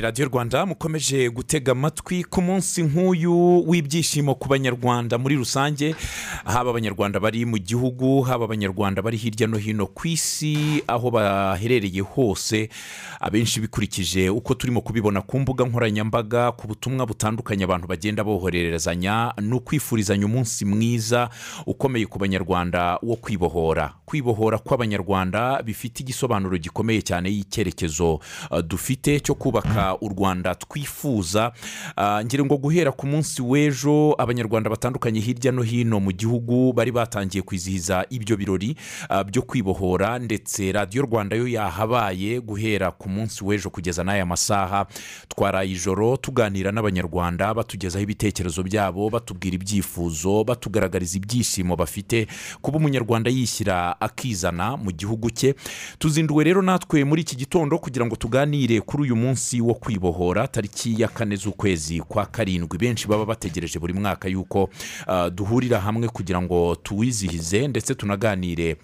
ni radiyo rwanda mukomeje gutega amatwi ku munsi nk'uyu w'ibyishimo ku banyarwanda muri rusange. Haba abanyarwanda bari mu gihugu haba abanyarwanda bari hirya no hino ku isi aho baherereye hose. Abenshi bikurikije uko turimo kubibona ku mbuga nkoranyambaga ku butumwa butandukanye abantu bagenda bohererezanya ni ukwifurizanya umunsi mwiza ukomeye ku banyarwanda wo kwibohora. Kwibohora kw'abanyarwanda bifite igisobanuro gikomeye cyane y'icyerekezo uh, dufite cyo kubaka u rwanda twifuza. Uh, ngira ngo guhera ku munsi w'ejo abanyarwanda batandukanye hirya no hino mu gihugu bari batangiye kwizihiza ibyo birori uh, byo kwibohora ndetse radiyo rwanda yo yahabaye guhera ku munsi w'ejo kugeza n'aya masaha. Twaraye ijoro tuganira n'abanyarwanda batugezaho ibitekerezo byabo batubwira ibyifuzo batugaragariza ibyishimo bafite kuba umunyarwanda yishyira akizana mu gihugu cye. Tuzinduwe rero natwe muri iki gitondo kugira ngo tuganire kuri uyu munsi wo kwibohora tariki ya kane z'ukwezi kwa karindwi. Benshi baba bategereje buri mwaka yuko uh, duhurira hamwe kugira ngo tuwizihize ndetse tunaganire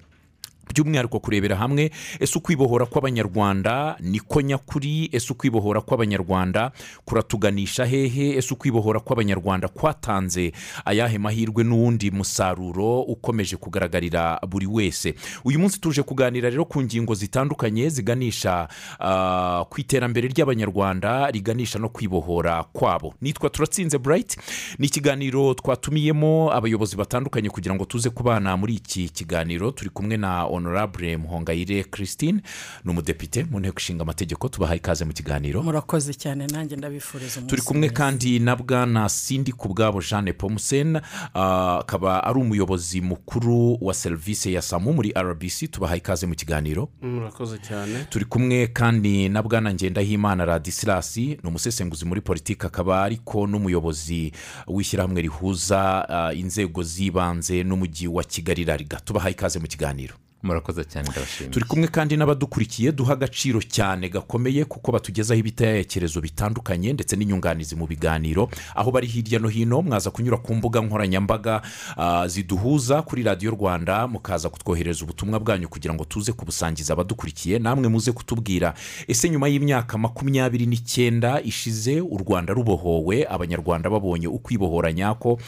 by'umwihariko kurebera hamwe ese ukwibohora kw'abanyarwanda niko nyakuri? Ese ukwibohora kw'abanyarwanda kuratuganisha hehe? Ese ukwibohora kw'abanyarwanda kwatanze? Ayahe mahirwe n'uwundi musaruro ukomeje kugaragarira buri wese. Uyu munsi tuje kuganira rero ku ngingo zitandukanye ziganisha ah, ku iterambere ry'abanyarwanda riganisha no kwibohora kwabo. Nitwa turatsinze burayiti ni ikiganiro twatumiyemo abayobozi batandukanye kugira ngo tuze kubana muri iki kiganiro. Turi kumwe na honorable muhongayire christine ni umudepite mu nteko ishinga amategeko tubahaye ikaze mu kiganiro. Murakoze cyane nanjye ndabifuriza umunsi turi kumwe kandi na bwana sindi ku bwabo jeanne pomuseni akaba ari umuyobozi mukuru wa serivisi ya samu muri rbc tubahaye ikaze mu kiganiro. Murakoze cyane. Turi kumwe kandi na bwana ngendahimana radisilasi ni umusesenguzi muri politiki akaba ariko n'umuyobozi w'ishyirahamwe rihuza ah, inzego z'ibanze n'umujyi wa kigali rariga tubahaye ikaze mu kiganiro. Murakoze cyane ndabashimiye. Turi kumwe kandi n'abadukurikiye duha agaciro cyane gakomeye kuko batugezaho ibitekerezo bitandukanye ndetse n'inyunganizi mu biganiro. Aho bari hirya no hino mwaza kunyura ku mbuga nkoranyambaga ah, ziduhuza kuri radiyo rwanda mukaza kutwohereza ubutumwa bwanyu kugira ngo tuze kubusangiza abadukurikiye namwe muze kutubwira. Ese nyuma y'imyaka makumyabiri n'icyenda ishize u rwanda rubohowe abanyarwanda babonye ukwibohora nyako.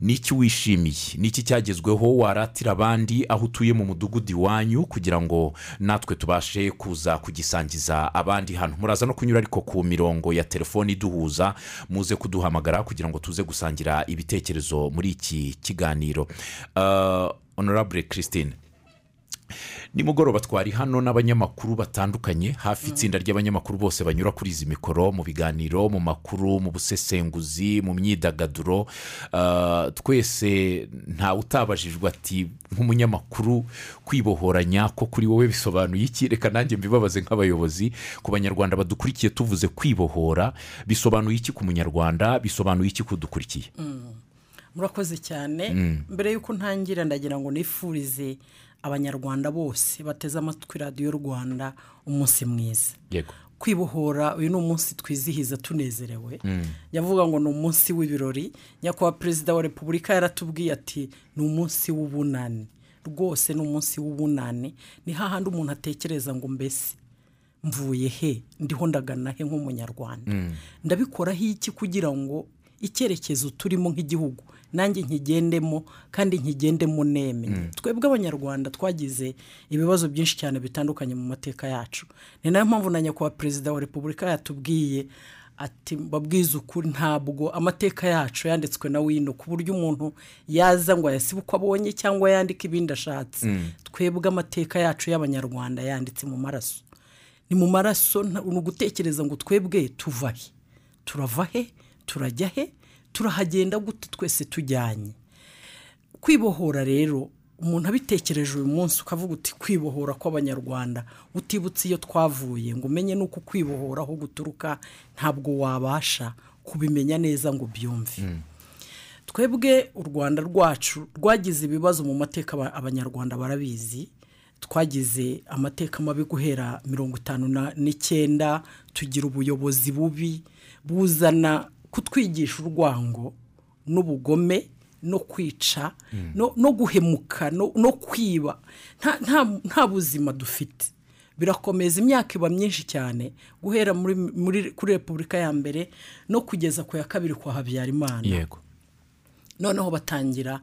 Niki wishimiye? Niki cyagezweho waratira abandi aho utuye mu mudugudu iwanyu kugira ngo natwe tubashe kuza kugisangiza abandi hano. Muraza no kunyura ariko ku mirongo ya telefoni iduhuza muze kuduhamagara kugira ngo tuze gusangira ibitekerezo muri iki kiganiro. Uh, honorable christine. Nimugoroba twari hano n'abanyamakuru batandukanye hafi itsinda ry'abanyamakuru bose banyura kuri izi mikoro mu biganiro mu makuru mu busesenguzi mu myidagaduro. Ah, twese ntawe utabajijwe ati nk'umunyamakuru kwibohora nyako kuri wowe bisobanuye iki? Reka nanjye mbibabaze nk'abayobozi. Ku banyarwanda badukurikiye tuvuze kwibohora bisobanuye iki ku munyarwanda? Bisobanuye iki kudukurikiye? Murakoze cyane. Mbere y'uko ntangira ndagira ngo nifurize abanyarwanda bose bateze amatwi radiyo rwanda umunsi mwiza. Yego. Kwibohora uyu ni umunsi twizihiza tunezerewe. Yavuga ngo ni umunsi w'ibirori. Nyakubahwa perezida wa repubulika yaratubwiye ati ni umunsi w'ubunani. Rwose ni umunsi w'ubunani. Ni hahandi umuntu atekereza ngo mbese mvuye he? Ndiho ndagana he nk'umunyarwanda? Ndabikoraho iki kugira ngo icyerekezo turimo nk'igihugu nanjye nkigendemo kandi nkigendemo neme. Twebwe abanyarwanda twagize ibibazo byinshi cyane bitandukanye mu mateka yacu. Ni na yo mpamvu na nyakubahwa perezida wa repubulika yatubwiye ati mbabwize ukuri ntabwo amateka yacu yanditswe na wino ku buryo umuntu yaza ngo ayasibe uko abonye cyangwa yandike ibindi ashatse. Twebwe amateka yacu y'abanyarwanda yanditse mu maraso. Ni mu maraso ni ugutekereza ngo twebwe tuva he? Turava he? Turajya he? Turahagenda gute twese tujyanye. Kwibohora rero umuntu abitekereje uyu munsi ukavuga uti kwibohora kw'abanyarwanda utibutse iyo twavuye. Ngo umenye n'uko kwibohora aho guturuka ntabwo wabasha kubimenya neza ngo ubyumve. Twebwe u rwanda rwacu rwagize ibibazo mu mateka aba- abanyarwanda barabizi. Twagize amateka mabi guhera mirongo itanu n'icyenda tugira ubuyobozi bubi buzana kutwigisha urwango n'ubugome no kwica no guhemuka no kwiba. Nta- buzima dufite. Birakomeza imyaka iba myinshi cyane guhera muri, muri, kuri repubulika ya mbere no kugeza ku ya kabiri kwa habyarimana. Yego. Noneho batangira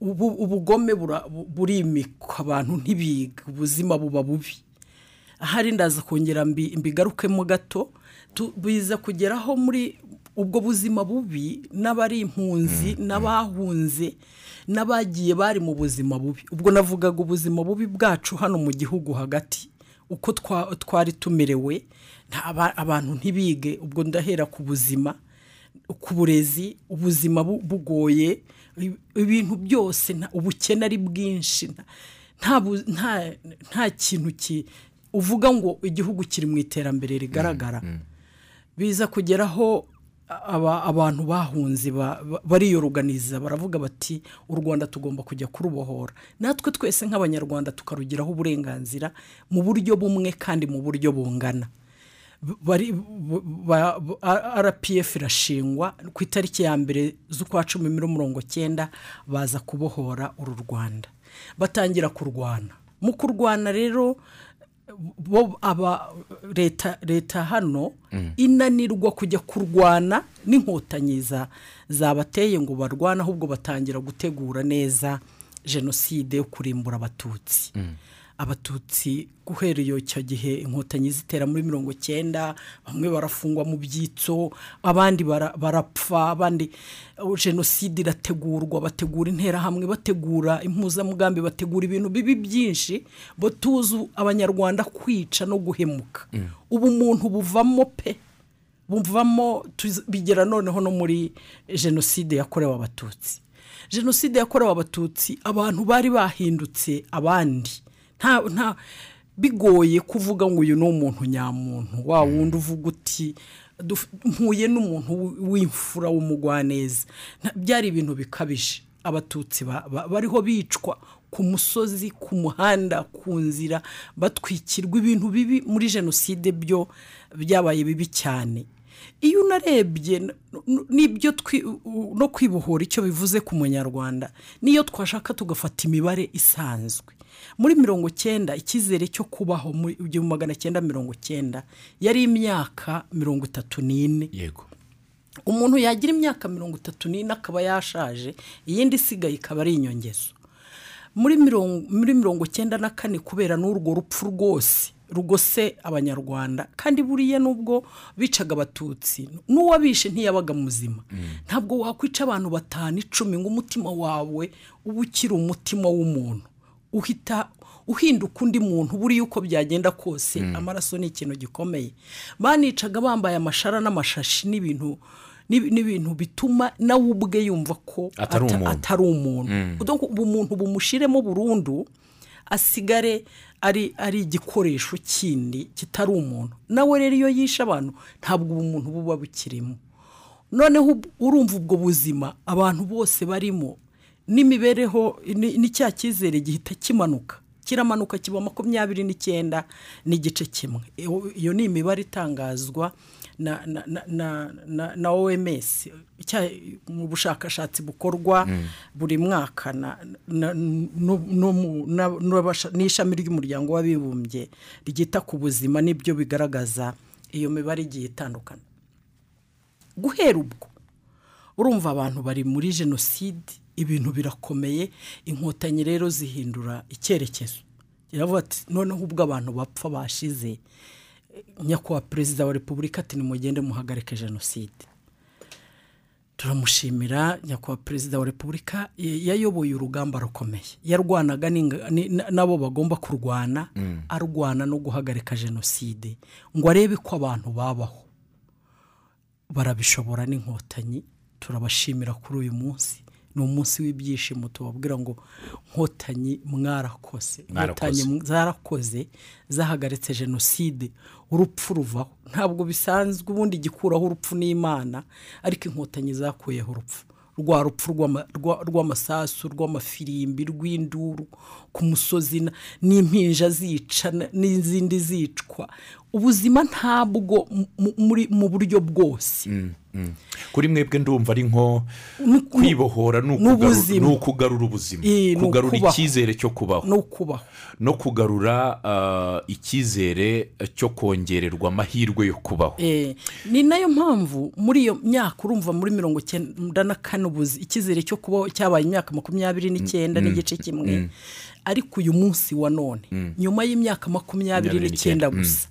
ubugome bura- bu- burimikwa abantu ntibiga ubuzima buba bubi. Ahari ndaza kongera mbi- mbigarukemo gato biza kugeraho muri ubwo buzima bubi n'abari impunzi n'abahunze n'abagiye bari mu buzima bubi. Ubwo navugaga ubuzima bubi bwacu hano mu gihugu hagati uko twa- twari tumerewe abantu ntibige. Ubwo ndahera ku buzima ku burezi ubuzima bu- bugoye ibintu byose ubukene ari bwinshi. Nta- kintu ki uvuga ngo igihugu kiri mu iterambere rigaragara. Biza kugeraho aba- abantu bahunze ba- ba- bariyoruganiza baravuga bati u rwanda tugomba kujya kurubohora. Natwe twese nk'abanyarwanda tukarugiraho uburenganzira mu buryo bumwe kandi mu buryo bungana. Rpf irashingwa ku itariki ya mbere z'ukwa cumi muri mirongo cyenda baza kubohora uru rwanda. Batangira kurwana. Mu kurwana rero bo aba leta leta hano inanirwa kujya kurwana n'inkotanyi za- zabateye ngo barwane ahubwo batangira gutegura neza jenoside yo kurimbura abatutsi. Abatutsi guhera iyo icyo gihe inkotanyi zitera muri mirongo cyenda bamwe barafungwa mu byitso abandi bara- barapfa abandi uh, jenoside irategurwa bategura interahamwe bategura impuzamugambi bategura ibintu bibi byinshi batuzu abanyarwanda kwica no guhemuka. Ubu umuntu buvamo pe buvamo tuzi- bigera noneho no muri jenoside yakorewe abatutsi. Jenoside yakorewe abatutsi abantu bari bahindutse abandi. Nta nta bigoye kuvuga ngo uyu ni umuntu nyamuntu. Wa wundi uvuga uti "Duf- mpuye n'umuntu w'imfura w'umugwaneza. Byari ibintu bikabije. Abatutsi ba- ba- bariho bicwa ku musozi ku muhanda ku nzira batwikirwa ibintu bibi muri jenoside byo byabaye bibi cyane. Iyo unarebye n'ibyo no kwibohora icyo bivuze ku munyarwanda niyo twashaka tugafata imibare isanzwe. Muri mirongo cyenda icyizere cyo kubaho mu igihumbi magana cyenda mirongo cyenda yari imyaka mirongo itatu n'ine. Yego. Umuntu yagira imyaka mirongo itatu n'ine akaba yashaje iyindi isigaye ikaba ari inyongezo muri mirongo muri mirongo cyenda na kane kubera n'urwo rupfu rwose rugose abanyarwanda kandi buriya nubwo bicaga abatutsi n'uwabishe ntiyabaga muzima. Ntabwo wakwica abantu batanu icumi ngo umutima wawe uba ukiri umutima w'umuntu. Uhita uhinduka undi muntu buriya uko byagenda kose amaraso ni ikintu gikomeye. Banicaga bambaye amashara n'amashashi n'ibintu n'ib- n'ibintu bituma nawe ubwe yumva ko Atari ata- umuntu. umuntu. Donc ubumuntu bumushiremo burundu asigare ari ari igikoresho kindi kitari umuntu. Nawe rero iyo yishe abantu ntabwo ubumuntu buba bukirimo. Noneho urumva ubwo buzima abantu bose barimo n'imibereho ni cya cyizere gihita kimanuka. Kiramanuka kiba makumyabiri n'icyenda n'igice kimwe. Iyo ni imibare itangazwa na na na na na, oms icya- mu bushakashatsi bukorwa buri mwaka na- na- no- mu- n'ishami ry'umuryango w'abibumbye ryita ku buzima ni byo bigaragaza iyo mibare igiye itandukana. Guhera ubwo urumva abantu bari muri jenoside ibintu birakomeye inkotanyi rero zihindura icyerekezo. Iravuga ati noneho ubwo abantu bapfa bashize nyakubahwa perezida wa repubulika ati nimugende muhagarike jenoside. Turamushimira nyakubahwa perezida wa repubulika yayoboye urugamba rukomeye. Yarwanaga n'abo bagomba kurwana arwana no guhagarika jenoside. Ngo arebe ko abantu babaho. Barabishobora n'inkotanyi turabashimira kuri uyu munsi. Ni umunsi w'ibyishimo tubabwira ngo nkotanyi mwarakoze inkotanyi zarakoze zahagaritse jenoside. Urupfu ruvaho. Ntabwo bisanzwe ubundi igikuraho urupfu n'imana ariko inkotanyi zakuyeho urupfu. Rwa rupfu rw'ama- rwa- rw'amasasu rw'amafirimbi rw'induru ku musozi n'impinja zica n'izindi zicwa. Ubuzima ntabwo mu- buryo bwose. Kuri mwebwe ndumva ari nko kwibohora ni ukugarura ubuzima. Kugarura icyizere cyo kubaho. No kugarura ah, icyizere cyo kongererwa amahirwe yo kubaho. Ni na yo mpamvu muri iyo myaka urumva muri mirongo icyenda na kane ubuzi icyizere cyo kubaho cyabaye imyaka makumyabiri n'icyenda n'igice kimwe. ariko uyu munsi wa none nyuma y'imyaka makumyabiri n'icyenda. gusa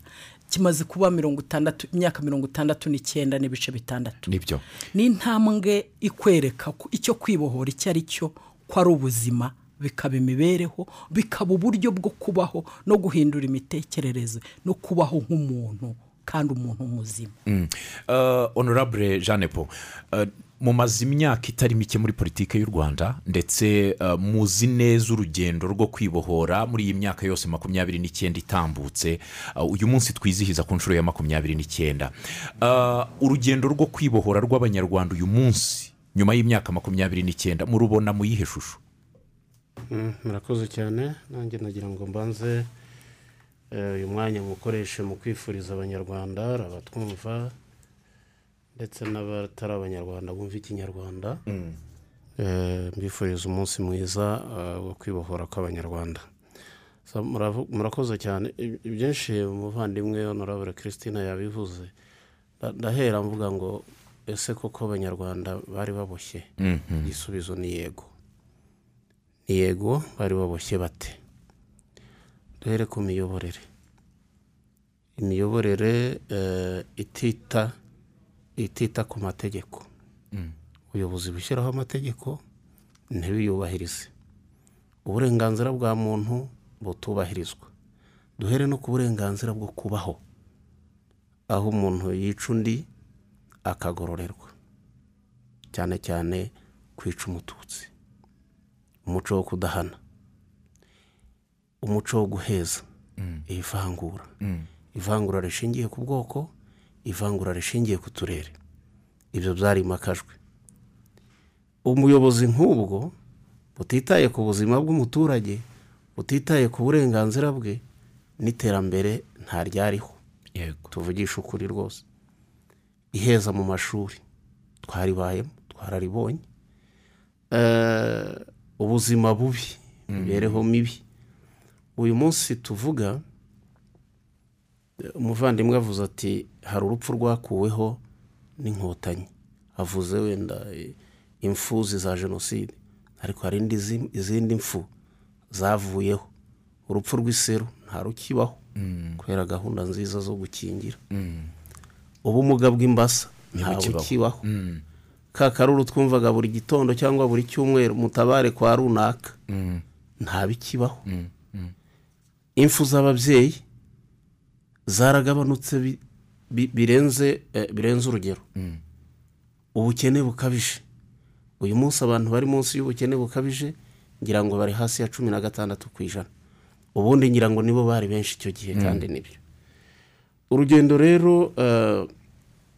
kimaze kuba mirongo itandatu imyaka mirongo itandatu n'icyenda n'ibice bitandatu. Nibyo. Ni intambwe ikwereka ko icyo kwibohora icyo ari cyo ko ari ubuzima bikaba imibereho bikaba uburyo bwo kubaho no guhindura imitekerereze no kubaho nk'umuntu kandi umuntu muzima. Mm. Uh, honorable jeanne paul uh, mumaze imyaka itari mike muri politiki y'u rwanda ndetse uh, muzi neza urugendo rwo kwibohora muri iyi myaka yose makumyabiri n'icyenda itambutse uh, uyu munsi twizihiza ku nshuro ya makumyabiri n'icyenda. Uh, urugendo rwo kwibohora rw'abanyarwanda uyu munsi nyuma y'imyaka makumyabiri n'icyenda murubona mu yihe shusho? Mm, murakoze cyane. Nanjye nagira ngo mbanze eh, uyu mwanya mukoreshe mu kwifuriza abanyarwanda abatwumva ndetse n'abatari abanyarwanda bumva ikinyarwanda. Eh, mbifuriza umunsi mwiza eh, wo kwibohora kw'abanyarwanda. Murakoze cyane. Ib- ibyinshi umuvandimwe honorable christine yabivuze. Nda- ndahera mvuga ngo ese koko abanyarwanda bari baboshye? Igisubizo ni yego. Ni yego bari baboshye bate? Duhere ku miyoborere. Imiyoborere eh, itita itita ku mategeko. Ubuyobozi bushyiraho amategeko ntibiyubahirize. Uburenganzira bwa muntu butubahirizwa. Duhere no ku burenganzira bwo kubaho. Aho umuntu yica undi akagororerwa. Cyane cyane kwica umututsi. Umuco wo kudahana. Umuco wo guheza. Ivangura. Ivangura rishingiye ku bwoko ivangura rishingiye ku turere. Ibyo byarimakajwe. Umuyobozi nk'ubwo butitaye ku buzima bw'umuturage butitaye ku burenganzira bwe n'iterambere ntaryariho. Yego. Tuvugisha ukuri rwose. Iheza mu mashuri. Twaribayemo twararibonye. Eh, ubuzima bubi imibereho mibi. Uyu munsi tuvuga umuvandimwe avuze ati hari urupfu rwakuweho n'inkotanyi. Avuze wenda imfuzi za jenoside. Ariko hari indi zi- izindi mfu zavuyeho. Urupfu rw'iseru nta rukibaho. Kubera gahunda nziza zo gukingira. Ubumuga bw'imbasa nta Ntibukibaho. bukibaho ka karuru twumvaga buri gitondo cyangwa buri cyumweru mutabare kwa runaka. Nta bikibaho. Impfu z'ababyeyi zaragabanutse bi- bi- birenze eh, birenze urugero. Ubukene bukabije. Uyu munsi abantu bari munsi y'ubukene bukabije ngira ngo bari hasi ya cumi na gatandatu ku ijana. Ubundi ngira ngo nibo bari benshi icyo gihe kandi ni byo urugendo rero eh,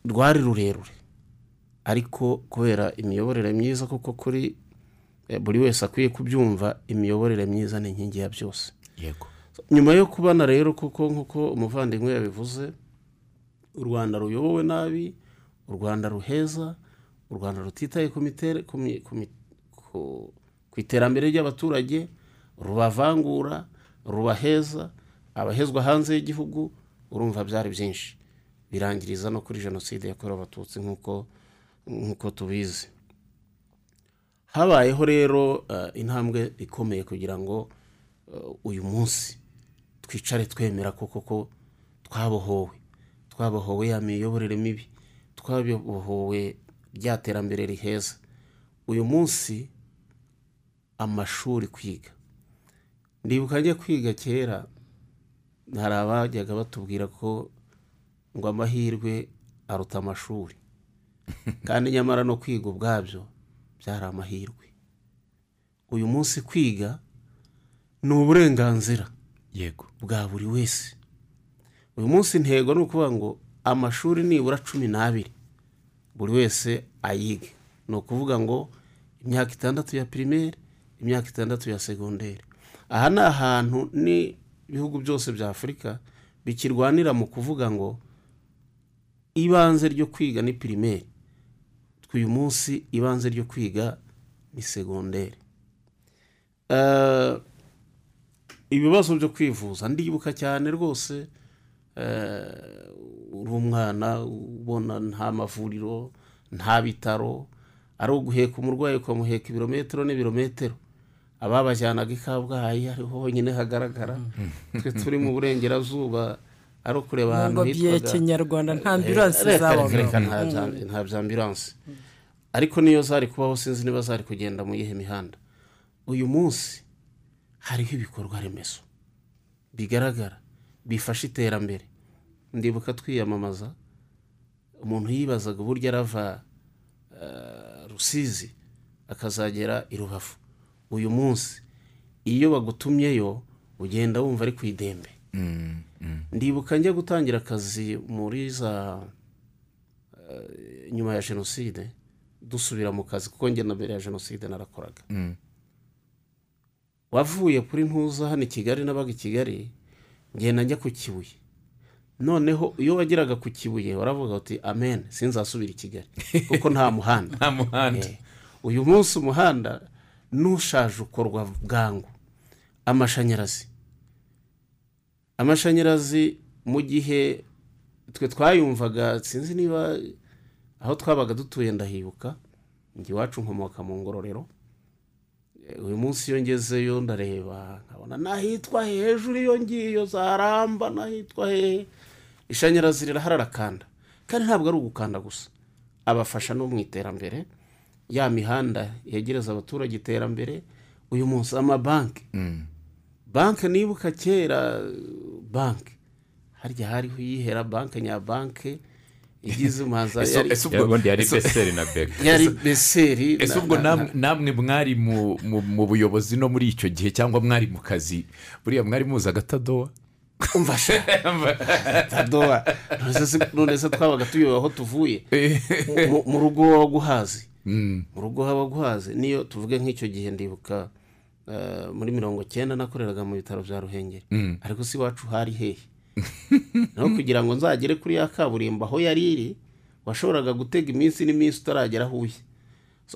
rwari rurerure. Ariko kubera imiyoborere myiza kuko kuri eh, buri wese akwiye kubyumva imiyoborere myiza ni inkingi ya byose. Yego. Nyuma yo kubana rero kuko nk'uko umuvandimwe yabivuze u rwanda ruyobowe nabi u rwanda ruheza u rwanda rutitaye ku iterambere ry'abaturage rubavangura rubaheza abahezwa hanze y'igihugu urumva byari byinshi. Birangiriza no kuri jenoside yakorewe abatutsi nk'uko nk'uko tubizi. Habayeho rero eh, intambwe ikomeye kugira ngo eh, uyu munsi. Twicare twemera ko koko twabohowe. Twabohowe ya miyoborere mibi. Twabohowe rya terambere riheza. Uyu munsi amashuri kwiga. Ndibuka njya kwiga kera hari abajyaga batubwira ko ngo amahirwe aruta amashuri. Kandi nyamara no kwiga ubwabyo byari amahirwe. Uyu munsi kwiga ni uburenganzira. Yego bwa buri wese. Uyu munsi intego ni ukuvuga ngo amashuri nibura cumi n'abiri. Buri wese ayige. Ni ukuvuga ngo imyaka itandatu ya pirimeri imyaka itandatu ya segonderi aha ni ahantu n'ibihugu byose bya afurika bikirwanira mu kuvuga ngo ibanze ryo kwiga ni pirimeri uyu munsi ibanze ryo kwiga ni segonderi Eh, ibibazo byo kwivuza. Ndibuka cyane rwose eh, uri umwana ubona nta mavuriro nta bitaro ari uguheka umurwayi ukamuheka ibirometero n'ibirometero. Ababajyanaga i kabgayi ariho honyine hagaragara. Twe turi mu burengerazuba ari ukureba ahantu hitwaga kinyarwanda nta ambiranse zabaga. reka, nta bya- nta bya ambiranse ariko niyo zari kubaho sinzi niba zari kugenda mu yihe mihanda. Uyu munsi hariho ibikorwa remezo. Bigaragara bifasha iterambere. Ndibuka twiyamamaza umuntu yibazaga uburyo arava eh, rusizi akazagera i rubavu. Uyu munsi iyo bagutumyeyo ugenda wumva ari ku idembe. Ndibuka njya gutangira akazi muri za eh, nyuma ya jenoside dusubira mu kazi kuko njye na mbere ya jenoside narakoraga. Wavuye kuri ntuza hano i kigali nabaga i kigali ngenda njya ku kibuye. Noneho iyo wageraga ku kibuye waravuga uti amen sinzasubira i kigali kuko nta muhanda. Nta muhanda. Eh, uyu munsi umuhanda n'ushaje ukorwa bwangu. Amashanyarazi. Amashanyarazi mu gihe twe twayumvaga sinzi niba aho twabaga dutuye ndahibuka iwacu nkomoka mu ngororero. Uyu munsi iyo ngezeyo ndareba nkabona n'ahitwa hejuru iyo ngiyo zaramba n'ahitwa hehe ishanyarazi riraharakanda. Kandi ntabwo ari ugukanda gusa. Abafasha no mu iterambere ya mihanda yegereza abaturage iterambere uyu munsi amabanki. Banki nibuka kera banki. Harya hariho iyihera banki nyabanki. Igize umaza Ese- yari, ese ubwo- ubundi yari ese- beseri na bega yari beseri ese ubwo na- namwe- mwari mu- buyobozi no muri icyo gihe cyangwa mwari mu kazi. Buriya mwari muzi agatadowa umva sha tadowa none se- twabaga tuyobewe aho tuvuye. Mu- mu- rugo waguhazi mu rugo haba guhaze niyo tuvuge nk'icyo gihe ndibuka eh, muri mirongo cyenda nakoreraga mu bitaro bya ruhengeri. Ariko si iwacu hari hehe. Naho kugira ngo nzagere kuri ya kaburimbo aho yari iri washoboraga gutega iminsi n'iminsi utaragera aho uye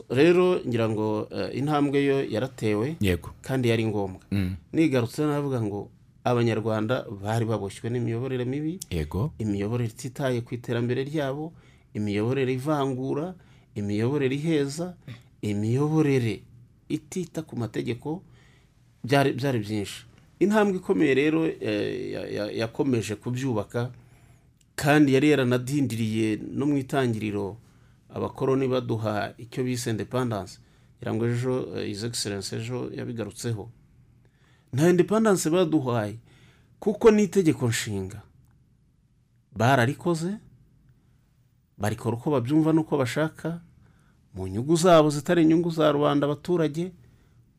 rero ngira ngo eh, intambwe yo yaratewe yego. kandi yari ngombwa. Nigarutse navuga ngo abanyarwanda bari baboshywe n'imiyoborere mibi yego. imiyoborere ititaye ku iterambere ryabo imiyoborere ivangura imiyoborere iheza imiyoborere itita ku mategeko byari byinshi. Intambwe ikomeye rero eh, ya- ya- yakomeje kubyubaka kandi yari yaranadindiriye no mu itangiriro abakoroni baduha icyo bise independence. Ngira ngo ejo eh, his excellence ejo yabigarutseho. Nta independence baduhaye kuko n'itegeko nshinga. Bararikoze barikora uko babyumva n'uko bashaka mu nyungu zabo zitari inyungu za rubanda abaturage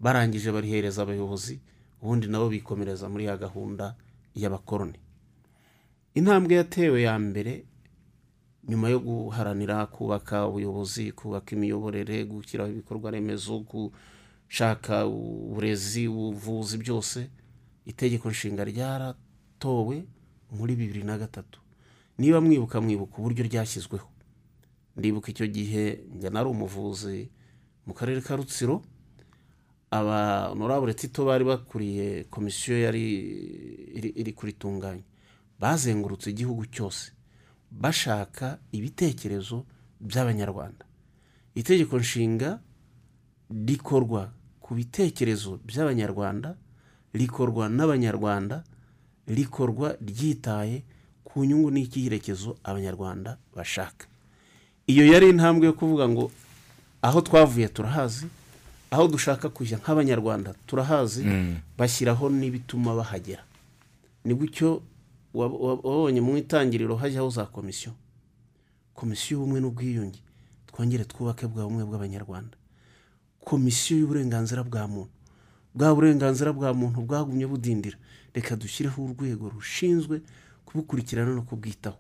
barangije barihereza abayobozi. Ubundi nabo bikomereza muri ya gahunda y'abakoroni. Intambwe yatewe ya mbere nyuma yo guharanira kubaka ubuyobozi kubaka imiyoborere gushyiraho ibikorwa remezo gushaka uburezi ubuvuzi byose itegeko nshinga ryaratowe muri bibiri na gatatu. Niba mwibuka mwibuka uburyo ryashyizweho. Ndibuka icyo gihe njya nari umuvuzi mu karere ka rutsiro aba honorable tito bari bakuriye komisiyo yari iri kuritunganya bazengurutse igihugu cyose. Bashaka ibitekerezo by'abanyarwanda. Itegeko nshinga rikorwa ku bitekerezo by'abanyarwanda rikorwa n'abanyarwanda rikorwa ryitaye ku nyungu n'icyerekezo abanyarwanda bashaka. Iyo yari intambwe yo kuvuga ngo aho twavuye turahazi aho dushaka kujya nk'abanyarwanda turahazi bashyiraho n'ibituma bahagera. Ni gutyo wa- wa- wabonye mu itangiriro hajyaho za komisiyo komisiyo y'ubumwe n'ubwiyunge. Twongere twubake bwa bumwe bw'abanyarwanda. Komisiyo y'uburenganzira bwa muntu. Bwa burenganzira bwa muntu bwagumye budindira. Reka dushyireho urwego rushinzwe kubukurikirana no kubwitaho.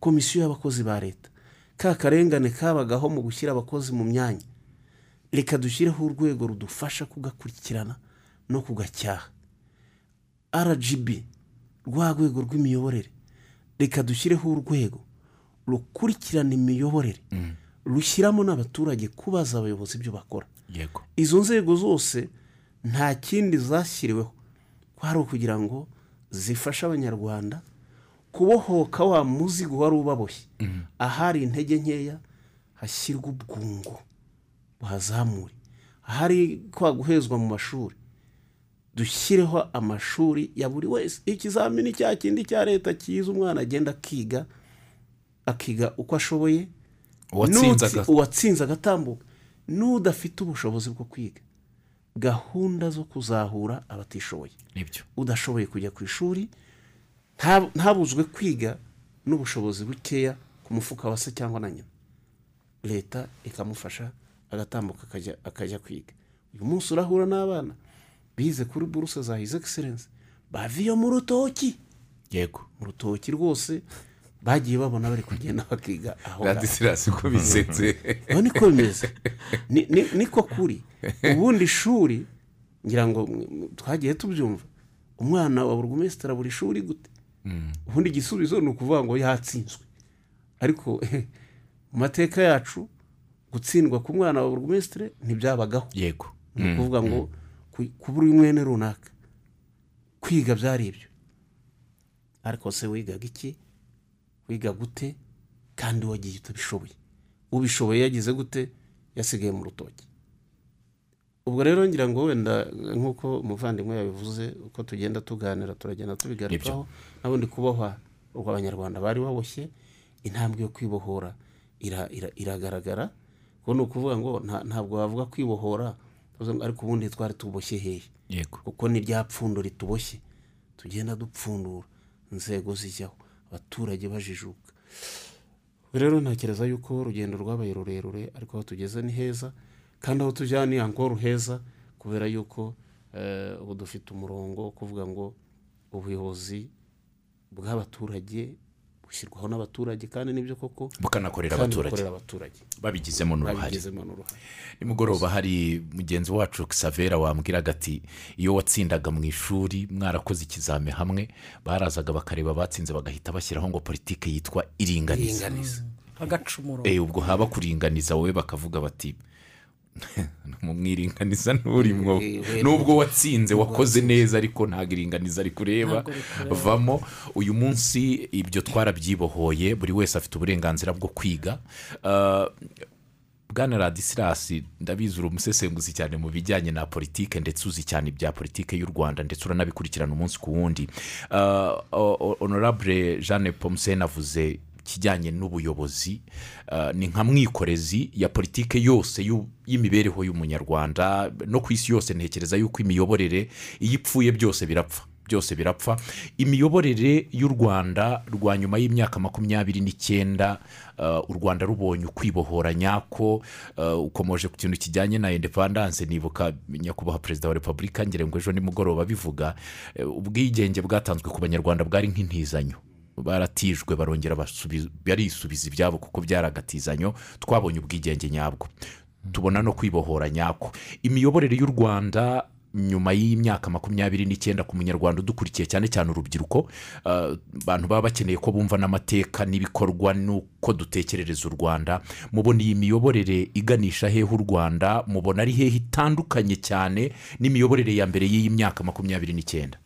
Komisiyo y'abakozi ba leta. Ka karengane kabagaho mu gushyira abakozi mu myanya. Reka dushyireho urwego rudufasha kugakurikirana no kugacyaha. Rgb rwa rwego rw'imiyoborere. Reka dushyireho urwego rukurikirana imiyoborere. Rushyiramo n'abaturage kubaza abayobozi ibyo bakora. Izo nzego zose nta kindi zashyiriweho. Kwari ukugira ngo zifashe abanyarwanda kubohoka wa muzigo wari ubaboshye. Ahari intege nkeya hashyirwa ubwungo. Buhazamure ahari kwa guhezwa mu mashuri dushyireho amashuri ya buri wese. Ikizamini cya kindi cya leta cyiza umwana agenda akiga akiga uko ashoboye uwatsinze agatambuka. N'udafite ubushobozi bwo kwiga gahunda zo kuzahura abatishoboye. Nibyo. Udashoboye kujya ku ishuri nta- ntabuzwe kwiga n'ubushobozi bukeya ku mufuka wa se cyangwa na nyina. Leta ikamufasha agatambuka akajya kwiga. Uyu munsi urahura n'abana. Bize kuri buruse za hizi egiserensi baviye mu rutoki. Yego. Mu rutoki rwose bagiye babona bari kugenda bakiga aho ngaho. Radisirasi ko bisetse niko bimeze. Ni- ni- niko kuri. Ubundi ishuri ngira ngo twagiye tubyumva. Umwana wa burugumesitiri buri shuri gute? Ubundi igisubizo ni ukuvuga ngo yatsinzwe. Ariko mu mateka yacu gutsindwa ku mwana wa burugumesitiri ntibyabagaho. Yego. Ni ukuvuga ngo ku- ku buri mwene runaka. Kwiga byari ibyo. Ariko se wigaga iki? Wiga gute? Kandi wagiye utabishoboye ubishoboye. Yagize gute? Yasigaye mu rutoki. Ubwo rero ngira ngo wenda nk'uko umuvandimwe yabivuze uko tugenda tuganira turagenda tubigarukaho n'ubundi kubohwa ubwo abanyarwanda bari baboshye intambwe yo kwibohora ira- ira- iragaragara. Kuko ni ukuvuga ngo nta- ntabwo wavuga kwibohora ariko ubundi twari tuboshye hehe. Yego. Kuko ni rya pfundo rituboshye. Tugenda dupfundura inzego zijyaho abaturage bajijuka. Rero ntekereza yuko urugendo rwabaye rurerure ariko aho tugeze ni heza kandi aho tujya ni ankoro heza kubera yuko eh, ubu dufite umurongo wo kuvuga ngo ubuyobozi bw'abaturage bushyirwaho n'abaturage kandi ni byo koko bukanakorera abaturage. babigizemo n'uruhare. Nimugoroba hari mugenzi wacu Xavera wambwiraga ati iyo watsindaga mu ishuri mwarakoze ikizame hamwe. Barazaga bakareba abatsinze bagahita bashyiraho ngo politiki yitwa iringaniza. Iringaniza. Agacumuro. Eh, ubwo haba kuringaniza wowe bakavuga bati mwiringaniza nturimwo nubwo watsinze wakoze neza ariko ntabwo iringaniza rikureba vamo uyu munsi ibyo twarabyibohoye buri wese afite uburenganzira bwo kwiga. Ah, bwana radisirasi ndabizi uri umusesenguzi cyane mu bijyanye na politike ndetse uzi cyane ibya politike y'u rwanda ndetse uranabikurikirana umunsi ku wundi. O- honorable jeanne pomusene avuze ikijyanye n'ubuyobozi ah, ni nka mwikorezi ya politike yose y'imibereho y'umunyarwanda. No ku isi yose ntekereza yuko imiyoborere iyo ipfuye byose birapfa byose birapfa. Imiyoborere y'u rwanda rwa nyuma y'imyaka makumyabiri n'icyenda uh, u rwanda rubonye ukwibohora nyako. Uh, ukomoje ku kintu kijyanye na indepandanse nibuka nyakubahwa perezida wa repubulika ngira ngo ejo nimugoroba bivuga eh, ubwigenge bwatanzwe ku banyarwanda bwari nk'intizanyo. Baratijwe barongera barisubiza ibyabo kuko byaragatizanyo twabonye ubwigenge nyabwo. Tubona no kwibohora nyako. Imiyoborere y'u rwanda nyuma y'imyaka makumyabiri n'icyenda ku munyarwanda udukurikiye cyane cyane urubyiruko ah, abantu baba bakeneye ko bumva n'amateka n'ibikorwa n'uko dutekerereza u rwanda. Mubona iyi miyoborere iganisha hehe u rwanda mubona ari hehe itandukanye cyane n'imiyoborere ya mbere y'iyi myaka makumyabiri n'icyenda.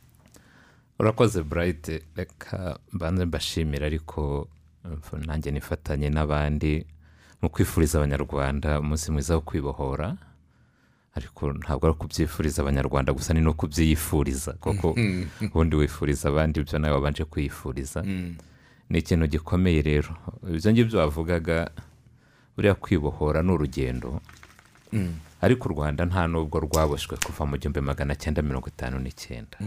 Urakoze burayiti reka mbanze mbashimira ariko nanjye nifatanye n'abandi mu kwifuriza abanyarwanda umunsi mwiza wo kwibohora. Ariko ntabwo ari ukubyifuriza abanyarwanda gusa ni no kubyiyifuriza kuko ubundi wifuriza abandi ibyo nawe wabanje kwiyifuriza. Ni ikintu gikomeye rero. Ibyo ngibyo wavugaga buriya kwibohora ni urugendo. Ariko u rwanda nta nubwo rwaboshywe kuva mu gihumbi magana cyenda mirongo itanu n'icyenda.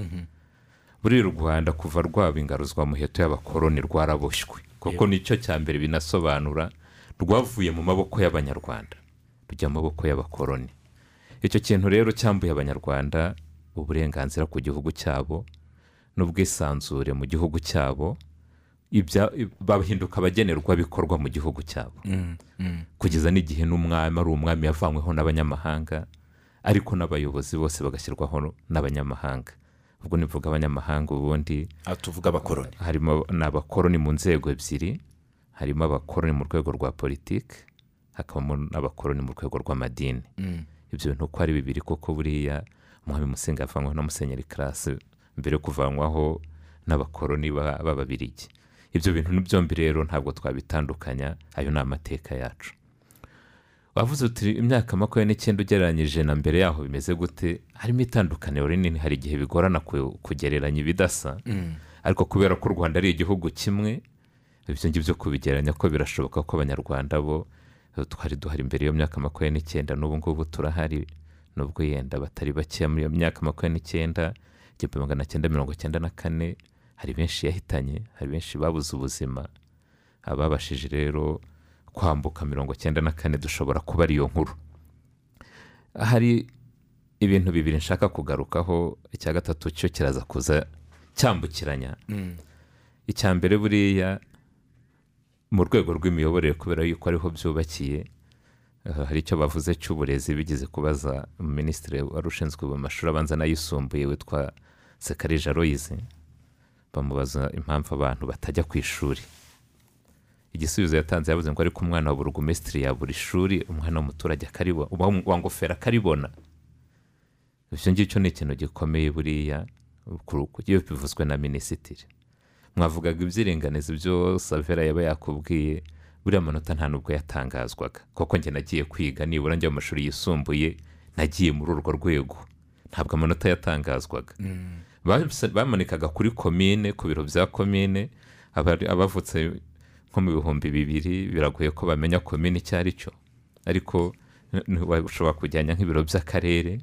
Buriya u rwanda kuva rwaba ingaruzwa muheto y'abakoroni rwaraboshywe kuko ni cyo cya mbere binasobanura rwavuye mu maboko y'abanyarwanda. Rujya mu maboko y'abakoroni icyo kintu rero cyambuye abanyarwanda uburenganzira ku gihugu cyabo n'ubwisanzure mu gihugu cyabo ibya- bahinduka abagenerwabikorwa mu gihugu cyabo. Kugeza n'igihe n'umwami ari umwami yavanyweho n'abanyamahanga ariko n'abayobozi bose bagashyirwaho n'abanyamahanga. Ubwo nivuga abanyamahanga ubundi. Aha tuvuga abakoroni. Harimo ni abakoroni mu nzego ebyiri. Harimo abakoroni mu rwego rwa politiki hakabamo n'abakoroni mu rwego rw'amadini. Ibyo bintu uko ari bibiri koko buriya umwami musinga yavanyweho na musenyeri karasi mbere yo kuvanwaho n'abakoroni ba- b'ababirigi ibyo bintu ni byombi rero ntabwo twabitandukanya ayo ni amateka yacu. Wavuze uti imyaka makumyabiri n'icyenda ugereranyije na mbere yaho bimeze gute? Harimo itandukaniro rinini hari igihe bigorana ku- kugereranya ibidasa. Ariko kubera ko u rwanda ari igihugu kimwe ibyo ngibyo kubigereranya ko birashoboka ko abanyarwanda bo twari duhari mbere y'iyo myaka makumyabiri n'icyenda n'ubu ngubu turahari nubwo yenda batari bakeya muri iyo myaka makumyabiri n'icyenda igihumbi magana cyenda mirongo cyenda na kane hari benshi yahitanye hari benshi babuze ubuzima. Ababashije rero kwambuka mirongo cyenda na kane dushobora kuba ari iyo nkuru. Hari ibintu bibiri nshaka kugarukaho icya gatatu cyo kiraza kuza cyambukiranya. Icya mbere buriya mu rwego rw'imiyoborere kubera yuko ariho byubakiye eh, hari icyo bavuze cy'uburezi bigeze kubaza minisitiri wari ushinzwe mu mashuri abanza n'ayisumbuye witwa sekarija royizi bamubaza impamvu abantu batajya ku ishuri. Igisubizo yatanze yavuze ngo ariko umwana wa burugumesitiri yabura ishuri umwana w'umuturage akaribona wa ngofero akaribona. Ibyo ngicyo ni ikintu gikomeye buriya iyo bivuzwe na minisitiri. Mwavugaga ibyiringanizi byo savera yaba yakubwiye buriya amanota nta nubwo yatangazwaga. Kuko njye nagiye kwiga nibura njya mu mashuri yisumbuye nagiye muri urwo rwego. Ntabwo amanota yatangazwaga. Bas- bamanikaga kuri komine ku biro bya komine abavutse nko mu bihumbi bibiri biragoye ko bamenya komine icyo ari cyo. Ariko ushobora kujyanya nk'ibiro by'akarere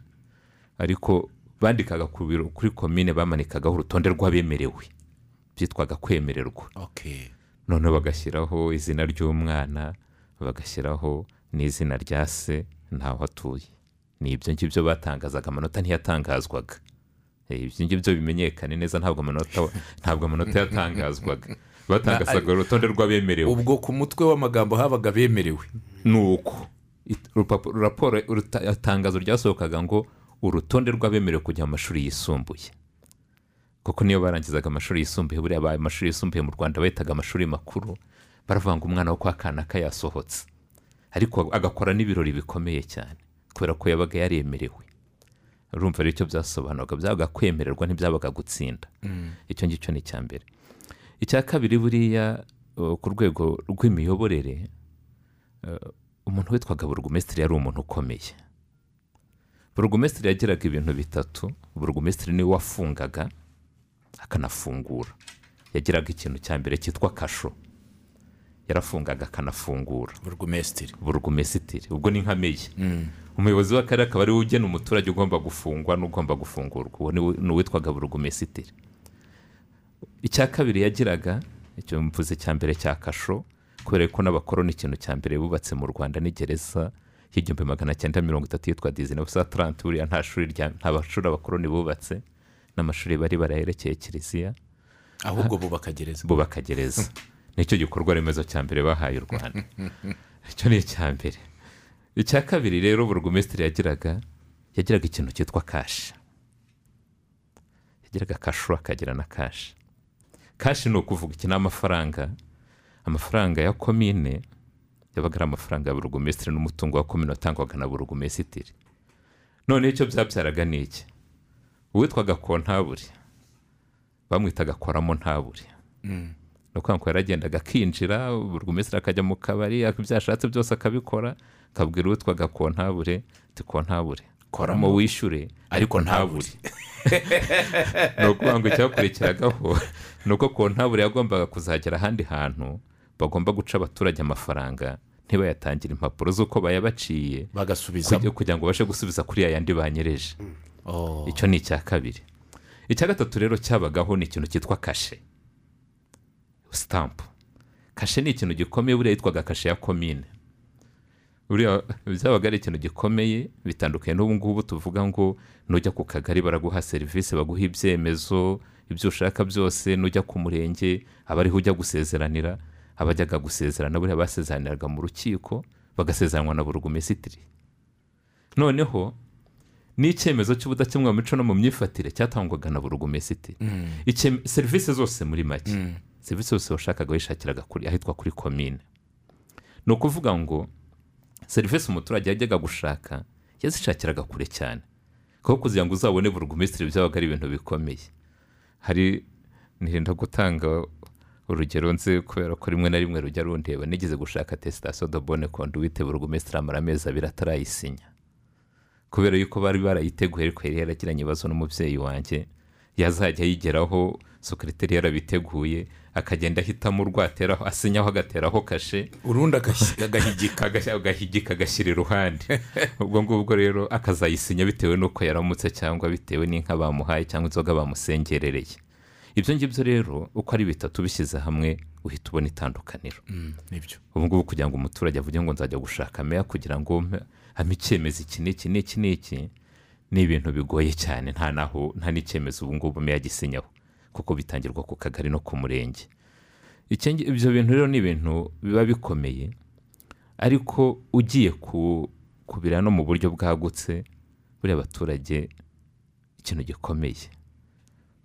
ariko bandikaga ku biro kuri komine bamanikagaho urutonde rw'abemerewe. Byitwaga kwemererwa. Okay noneho bagashyiraho izina ry'umwana bagashyiraho n'izina rya se ntaho atuye. Ni ibyo ngibyo batangazaga amanota ntiyatangazwaga. Eh, ibyo ngibyo bimenyekane neza ntabwo amanota ntabwo amanota yatangazwaga. Batangazaga urutonde rw'abemerewe ubwo ku mutwe w'amagambo habaga bemerewe. Ni uko raporo itangazo ryasohokaga ngo urutonde rw'abemerewe kujya mu mashuri yisumbuye. Kuko niyo barangizaga amashuri yisumbuye buriya ba- amashuri yisumbuye mu rwanda bahitaga amashuri makuru baravuga ngo umwana wo kwa kanaka yasohotse. Ariko agakora n'ibirori bikomeye cyane kubera ko yabaga yaremerewe. Urumva rero icyo byasobanuraga byabaga kwemererwa ntibyabaga gutsinda. Icyo ngicyo ni icya mbere. Icya kabiri buriya ku rwego rw'imiyoborere umuntu witwaga burugumesitiri yari umuntu ukomeye. Burugumesitiri yagiraga ibintu bitatu burugumesitiri ni we wafungaga akanafungura. Yagiraga ikintu cya mbere cyitwa kasho. Yarafungaga akanafungura. Burugumesitiri. Burugumesitiri. Ubwo ni nka meya. Umuyobozi w'akarere akaba ari we ugena umuturage ugomba gufungwa n'ugomba gufungurwa. Uwo ni uwitwaga burugumesitiri. Icya kabiri yagiraga icyo mvuze cya mbere cya kasho kubera ko n'abakoroni ikintu cya mbere bubatse mu rwanda ni gereza y'igihumbi magana cyenda mirongo itatu yitwa dizine busa taranti buriya nta shuri rya nta mashuri abakoroni bubatse n'amashuri bari baraherekeye kiliziya. Ahubwo bubaka gereza. Bubaka gereza. Nicyo gikorwa remezo cya mbere bahaye u rwanda. Icyo ni icya mbere. Icya kabiri rero burugumesitiri yagiraga yagiraga ikintu cyitwa kashi yagiraga kashu akagira na kashi kashi ni ukuvuga iki? Ni amafaranga. Amafaranga ya komine yabaga ari amafaranga ya burugumesitiri n'umutungo wa komine watangwaga na burugumesitiri. None icyo byabyaraga ni iki? Uwitwaga kontaburi. Bamwitaga koramo ntaburi. Ni ukuvuga ngo yaragendaga akinjira burugumesitiri akajya mu kabari ibyo yashatse byose akabikora. Akabwira uwitwaga kontabure ati kontabure koramo wishyure ariko ntabure ni ukuvuga ngo icyakurikiragaho ni uko kontabure yagombaga kuzagera ahandi hantu bagomba guca abaturage amafaranga ntibayatangire impapuro z'uko bayabaciye bagasubizamo. kugira- ngo babashe gusubiza kuri ya yandi banyereje. Oh. icyo ni icya kabiri. Icya gatatu rero cyabagaho ni ikintu cyitwa kashe. Sitampu kashe ni ikintu gikomeye buriya yitwaga kashe ya komine. Buriya byabaga ari ikintu gikomeye bitandukanye n'ubu ngubu tuvuga ngo nujya ku kagari baraguha serivisi baguha ibyemezo ibyo ushaka byose nujya ku murenge aba ariho ujya gusezeranira abajyaga gusezerana buriya basezeraniraga mu rukiko bagasezeranwa na burugumesitiri. Noneho n'icyemezo cy'ubudakemwa mu mico no mu myifatire cyatangwaga na burugumesitiri. Icye- serivisi zose muri make. Serivisi zose washakaga wishakiraga ahitwa kuri komine ni ukuvuga ngo serivisi umuturage yajyaga gushaka yazishakiraga kure cyane. Kuko kugira ngo uzabone burugumesitiri byabaga ari ibintu bikomeye. Hari nirinda gutanga urugero nzi kubera ko rimwe na rimwe rujya rundeba nigeze gushaka tesitasiyo do bone konduwite burugumesitiri amara amezi abiri atarayisinya. Kubera yuko bari barayiteguye ariko yari yaragiranye ibibazo n'umubyeyi wanjye yazajya ayigeraho sokereteri yarabiteguye akagenda ahitamo urwateraho asinyaho agateraho kashe. Urundi agahigika. Agahigika agashyira iruhande. Ubwo ngubwo rero akazayisinya bitewe n'uko yaramutse cyangwa bitewe n'inka bamuhaye cyangwa inzoga bamusengerereye. Ibyo ngibyo rero uko ari bitatu bishyize hamwe uhita ubona itandukaniro. Mm, ubu ngubu kugira ngo umuturage avuge ngo nzajya gushaka meya kugira ngo ampe icyemezo iki n'iki n'iki n'iki ni ibintu bigoye cyane nta naho nta n'icyemezo ubu ngubu meya agisinyaho. Kuko bitangirwa ku kagari no ku murenge. Ibyo bintu rero ni ibintu biba bikomeye ariko ugiye ku kubira no mu buryo bwagutse buriya abaturage ikintu gikomeye.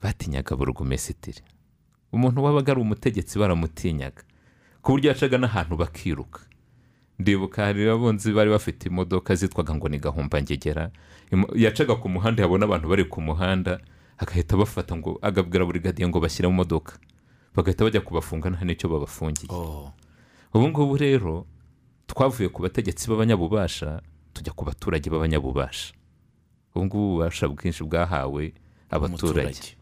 Batinyaga burugumesitiri. Umuntu wabaga ari umutegetsi baramutinyaga. Ku buryo yacaga n'ahantu bakiruka. Ndibuka hari abunzi bari bafite imodoka zitwaga ngo ni gahumbangegera. Yacaga ku muhanda yabona abantu bari ku muhanda. Agahita bafata ngo agabwira buri gadiye ngo bashyire mu modoka. Bagahita bajya kubafunga nta n'icyo babafungiye. Oh, ubu ngubu rero twavuye ku bategetsi b'abanyabubasha tujya ku baturage b'abanyabubasha. Ubu ngubu ububasha bwinshi bwahawe abaturage.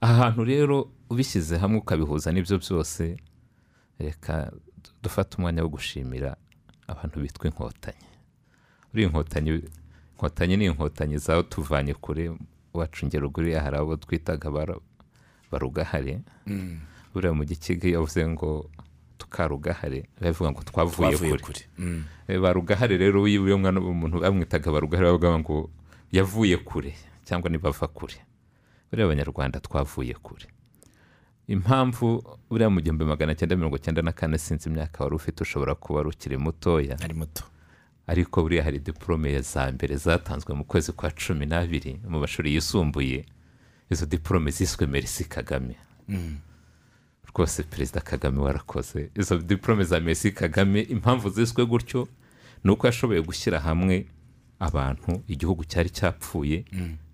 Aha hantu rero ubishyize hamwe ukabihuza n'ibyo byose reka dufate umwanya wo gushimira abantu bitwa inkotanyi. Uri inkotanyi inkotanyi ni inkotanyi zaho tuvanye kure wacu ngero uriya hari abo twitaga barugahare Mm, buriya mu gikigi yavuze ngo tukarugahare bavuga ngo twavuye kure. Mm, Eh, barugahare rero iyo mwana umuntu bamwitaga barugahare bavuga ngo yavuye kure cyangwa nibava kure. Buriya abanyarwanda twavuye kure. Impamvu buriya mu gihumbi magana cyenda mirongo cyenda na kane sinzi imyaka wari ufite ushobora kuba ukiri mutoya. Ari muto. Ariko buriya hari diporome za mbere zatanzwe mu kwezi kwa cumi n'abiri mu mashuri yisumbuye. Izo diporome ziswe merisi kagame. Mm, rwose perezida kagame warakoze. Izo diporome za mesi kagame impamvu ziswe gutyo ni uko yashoboye gushyira hamwe abantu igihugu cyari cyapfuye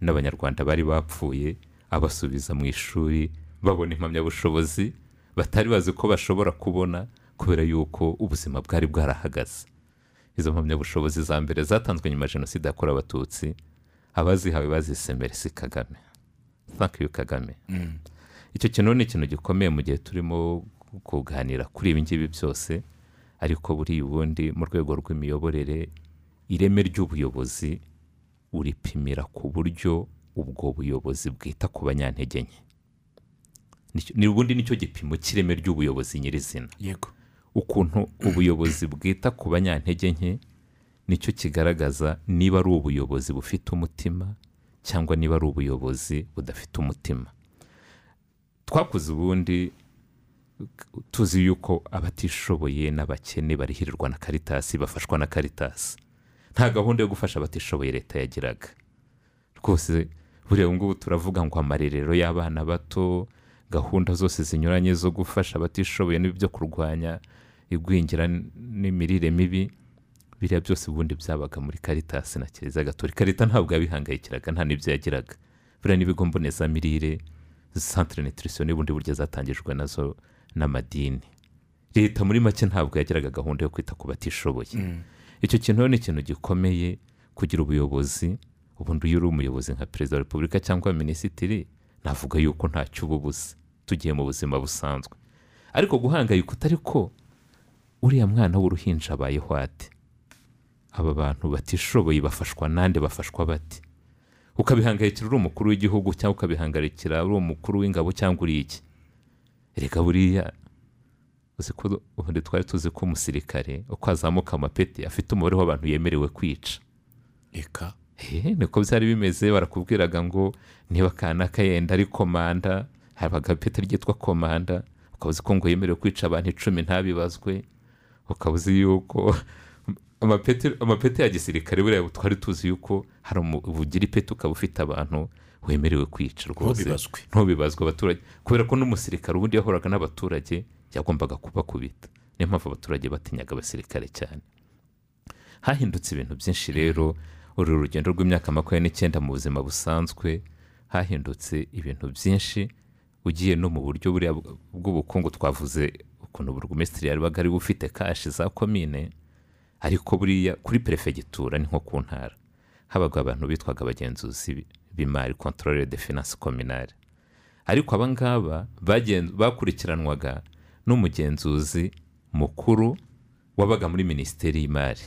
n'abanyarwanda bari bapfuye abasubiza mu ishuri babona impamyabushobozi batari bazi ko bashobora kubona kubera yuko ubuzima bwari bwarahagaze. Izo mpamyabushobozi za mbere zatanzwe nyuma ya jenoside yakorewe abatutsi abazihawe bazise merisi kagame. Thank you kagame. Mm, icyo kintu ni ikintu gikomeye mu gihe turimo kuganira kuri ibi ngibi byose ariko buriya ubundi mu rwego rw'imiyoborere ireme ry'ubuyobozi uripimira ku buryo ubwo buyobozi bwita ku banyantege nke ubundi ni cyo gipimo cy'ireme ry'ubuyobozi nyirizina. Yego. Ukuntu ubuyobozi bwita ku banyantege nke ni cyo kigaragaza niba ari ubuyobozi bufite umutima cyangwa niba ari ubuyobozi budafite umutima. Twakuze ubundi tuzi yuko abatishoboye n'abakene barihirirwa na karitasi bafashwa na karitasi nta gahunda yo gufasha abatishoboye leta yagiraga. Rwose buriya ubu ngubu turavuga ngo amarerero y'abana bato gahunda zose zinyuranye zo gufasha abatishoboye n'ibyo kurwanya igwingira n'imirire mibi biriya byose ubundi byabaga muri karitasi na kiliziya gatolika. Karita ntabwo yabihangayikiraga nta n'ibyo yagiraga. Buriya n'ibigo mbonezamirire santire nutrition n'ubundi buryo zatangijwe na zo n'amadini. Leta muri make ntabwo yagiraga gahunda yo kwita ku batishoboye. Icyo kintu ni ikintu gikomeye kugira ubuyobozi ubundi iyo uri umuyobozi nka perezida wa repubulika cyangwa minisitiri navuga yuko ntacyo uba ubuze. Tugiye mu buzima busanzwe. Ariko guhangayika utari ko uriya mwana w'uruhinja abayeho ate? Aba bantu batishoboye bafashwa nande bafashwa bate? Ukabihangayikira uri umukuru w'igihugu cyangwa ukabihangayikira uri umukuru w'ingabo cyangwa uri iki? Reka buriya uzi ko ubundi twari tuzi ko umusirikare uko azamuka amapeti afite umubare w'abantu yemerewe kwica. Reka He, niko byari bimeze barakubwiraga ngo niba kanaka yenda ari komanda habaga ipeti ryitwa komanda ukaba uzi ko ngo yemerewe kwica abantu icumi ntabibazwe. Ukaba uzi yuko amapeti ya gisirikare buriya twari tuzi yuko hari ubugira ipeti ukaba ufite abantu wemerewe kwica rwose. Ntubibazwe. abaturage. Kubera ko n'umusirikare ubundi yahoraga n'abaturage yagombaga kubakubita. Niyo mpamvu abaturage batinyaga abasirikare cyane. Hahindutse ibintu byinshi rero. Uru rugendo rw'imyaka makumyabiri n'icyenda mu buzima busanzwe hahindutse ibintu byinshi. Ugiye no mu buryo bw'ubukungu twavuze ukuntu burugumesitiri yabaga ari ufite kashi za komine ariko buriya kuri perefegitura ni nko ku ntara. Habaga abantu bitwaga abagenzuzi b'imari kontorore de finance kominari ariko aba ngaba bakurikiranwaga n'umugenzuzi mukuru wabaga muri minisiteri y'imari.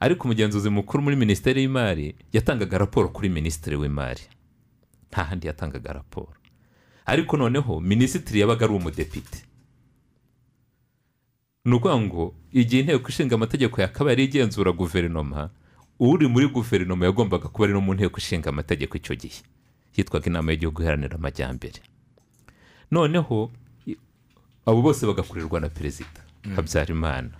Ariko umugenzuzi mukuru muri minisiteri y'imari yatangaga raporo kuri minisitiri w'imari. Nta handi yatangaga raporo. Ariko noneho minisitiri yabaga ari umudepite. Ni ukuvuga ngo igihe inteko ishinga amategeko yakabaye yari igenzura guverinoma uri muri guverinoma yagombaga kuba ari no mu nteko ishinga amategeko icyo gihe. Yitwaga inama y'igihugu iharanira amajyambere. Noneho abo bose bagakurirwa na perezida habyarimana.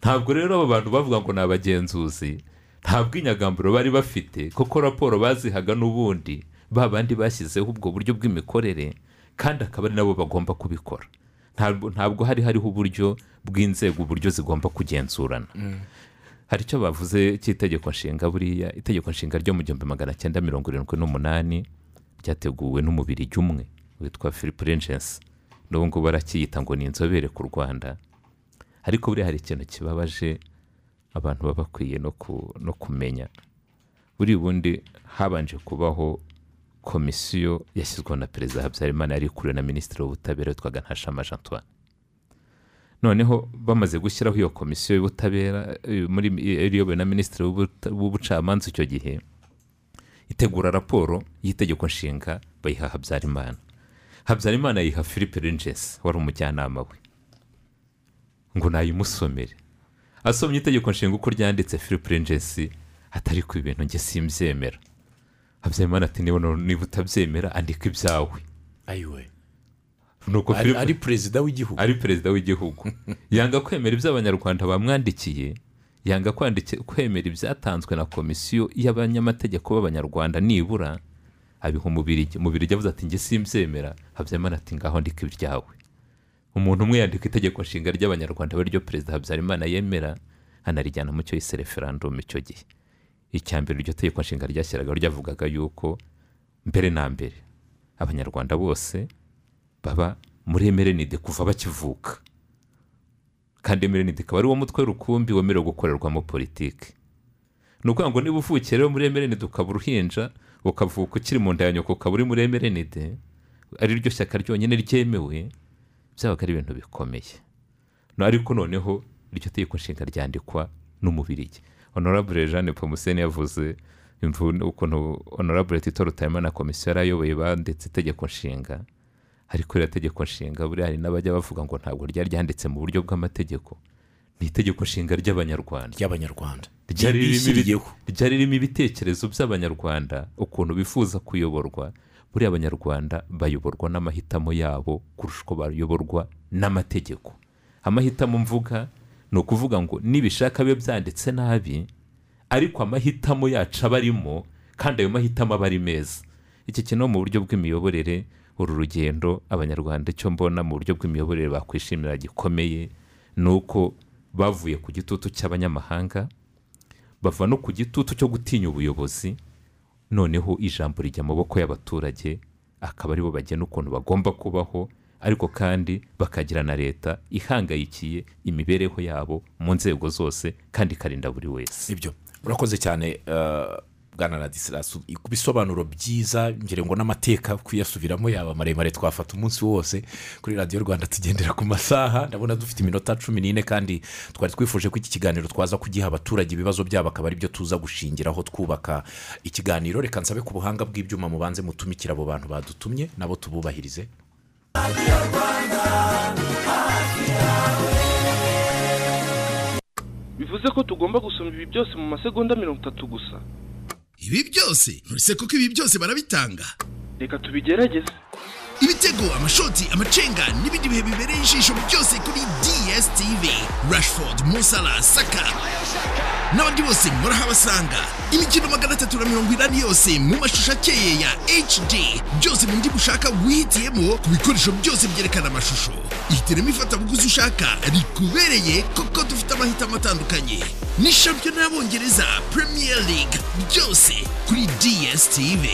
Ntabwo rero abo bantu bavuga ngo ni abagenzuzi nta bw'inyagamburo bari bafite kuko raporo bazihaga n'ubundi ba bandi bashyizeho ubwo buryo bw'imikorere kandi akaba ari nabo bagomba kubikora. Ntabwo hari hariho uburyo bw'inzego uburyo zigomba kugenzurana. Hari icyo bavuze cy'itegeko nshinga buriya itegeko nshinga ryo mu gihumbi magana cyenda mirongo irindwi n'umunani ryateguwe n'umubirigi umwe witwa philip rengensi n'ubu ngubu barakiyita ngo ni inzobere ku rwanda. Ariko buriya hari ikintu kibabaje abantu baba bakwiye no, ku, no kumenya. Buri bundi habanje kubaho komisiyo yashyizweho na perezida habyarimana yari ikuriwe na minisitiri w'ubutabera witwaga ntashama jean antoine. Noneho bamaze gushyiraho iyo komisiyo y'ubutabera eh, iyobowe na minisitiri w'ubucamanza icyo gihe itegura raporo y'itegeko nshinga bayiha habyarimana. Habyarimana yiha philippe renges wari umujyanama we. Ngo nayimusomere asomye itegeko nshinga uko ryanditse philippe renges atari ku ibintu njye simbyemera. Habyarimana ati niba utabyemera andika ibyawe. Ayiwe nuko ari, perezida w'igihugu. Ari perezida w'igihugu. Yanga kwemera ibyo abanyarwanda bamwandikiye yanga kwemera ibyatanzwe na komisiyo y'abanyamategeko b'abanyarwanda nibura abiha umubirigi umubirigi avuze ati njye simbyemera. Habyarimana ati ngaho ndika ibyawe. Umuntu umwe yandika itegeko nshinga ry'abanyarwanda we ryo perezida habyarimana yemera anarijyana mu cyo yise referandumu icyo gihe. Icya mbere iryo tegeko nshinga ryashyiraga ryavugaga yuko mbere na mbere abanyarwanda bose baba muri emerenide kuva bakivuka. Kandi emerenide ikaba ari wo mutwe rukumbi wemerewe gukorerwamo politiki. Ni ukuvuga ngo niba uvukiye rero muri emerenide ukaba uruhinja ukavuka ukiri mu nda ya nyoko ukaba uri muri emerenide ari ryo shyaka ryonyine ryemewe byabaga ari ibintu bikomeye. Ariko noneho iryo tegeko nshinga ryandikwa n'umubirigi. Honorable jeanne pomuseni yavuze imvune ukuntu honorable tito rutayima na komisiyo yari ayoboye banditse itegeko nshinga ariko iriya tegeko nshinga buriya hari n'abajya bavuga ngo ntabwo ryari ryanditse mu buryo bw'amategeko. Ni itegeko nshinga ry'abanyarwanda. Ry'abanyarwanda. Ryari ririmo ibitekerezo by'abanyarwanda ukuntu bifuza kuyoborwa. Buriya abanyarwanda bayoborwa n'amahitamo yabo kurusha uko bayoborwa n'amategeko. Amahitamo mvuga ni ukuvuga ngo nibishaka bibe byanditse nabi ariko amahitamo yacu aba arimo kandi ayo mahitamo aba ari meza. Iki kintu mu buryo bw'imiyoborere uru rugendo abanyarwanda icyo mbona mu buryo bw'imiyoborere bakwishimira gikomeye ni uko bavuye ku gitutu cy'abanyamahanga bava no ku gitutu cyo gutinya ubuyobozi noneho ijambo rijya mu maboko y'abaturage akaba ari bo bagena ukuntu bagomba kubaho ariko kandi bakagira na leta ihangayikiye imibereho yabo mu nzego zose kandi ikarinda buri wese. Ibyo. Urakoze cyane eh, bwana radisirasi ku bisobanuro byiza ngira ngo n'amateka kuyasubiramo yaba maremare twafata umunsi wose kuri radiyo rwanda tugendera ku masaha. Ndabona dufite iminota cumi n'ine kandi twari twifuje ko iki kiganiro twaza kugiha abaturage ibibazo byabo akaba ari byo tuza gushingiraho twubaka ikiganiro. Reka nsabe ku buhanga bw'ibyuma mubanze mutumikire abo bantu badutumye nabo tububahirize. Bivuze ko tugomba gusoma ibi byose mu masegonda mirongo itatu gusa. Ibi byose? Uretse kuko ibi byose barabitanga. Reka tubigerageze. Ibitego amashoti amacenga n'ibindi bihe bibereye ijisho byose kuri dstv rashford musala saka n'abandi bose murahabasanga. Imikino magana atatu na mirongo inani yose mu mashusho akeye ya hd byose mu ndimi ushaka wihitiyemo ku bikoresho byose byerekana amashusho. Ihitiremo ifatabuguzi ushaka rikubereye kuko dufite amahitamo atandukanye. Ni shampiyona y'abongereza premier league byose kuri dstv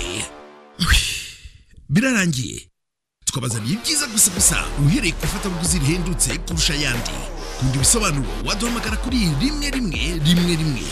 birarangiye. Tukabazaniye ibyiza gusa gusa. Uhereye ku ifatabuguzi rihendutse kurusha ayandi. Kundi ibisobanuro waduhamagara kuri rimwe rimwe rimwe rimwe.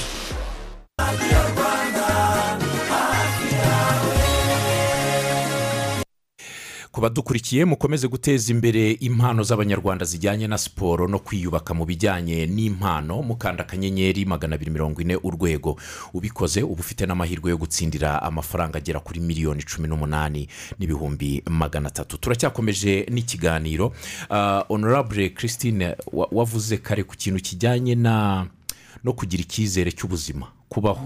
Ku badukurikiye mukomeze guteza imbere impano z'abanyarwanda zijyanye na siporo no kwiyubaka mu bijyanye n'impano mukanda akanyenyeri magana abiri mirongo ine urwego. Ubikoze uba ufite n'amahirwe yo gutsindira amafaranga agera kuri miliyoni cumi n'umunani n'ibihumbi magana atatu. Turacyakomeje n'ikiganiro Ah, honorable christine wa- wavuze kare ku kintu kijyanye na no kugira icyizere cy'ubuzima kubaho.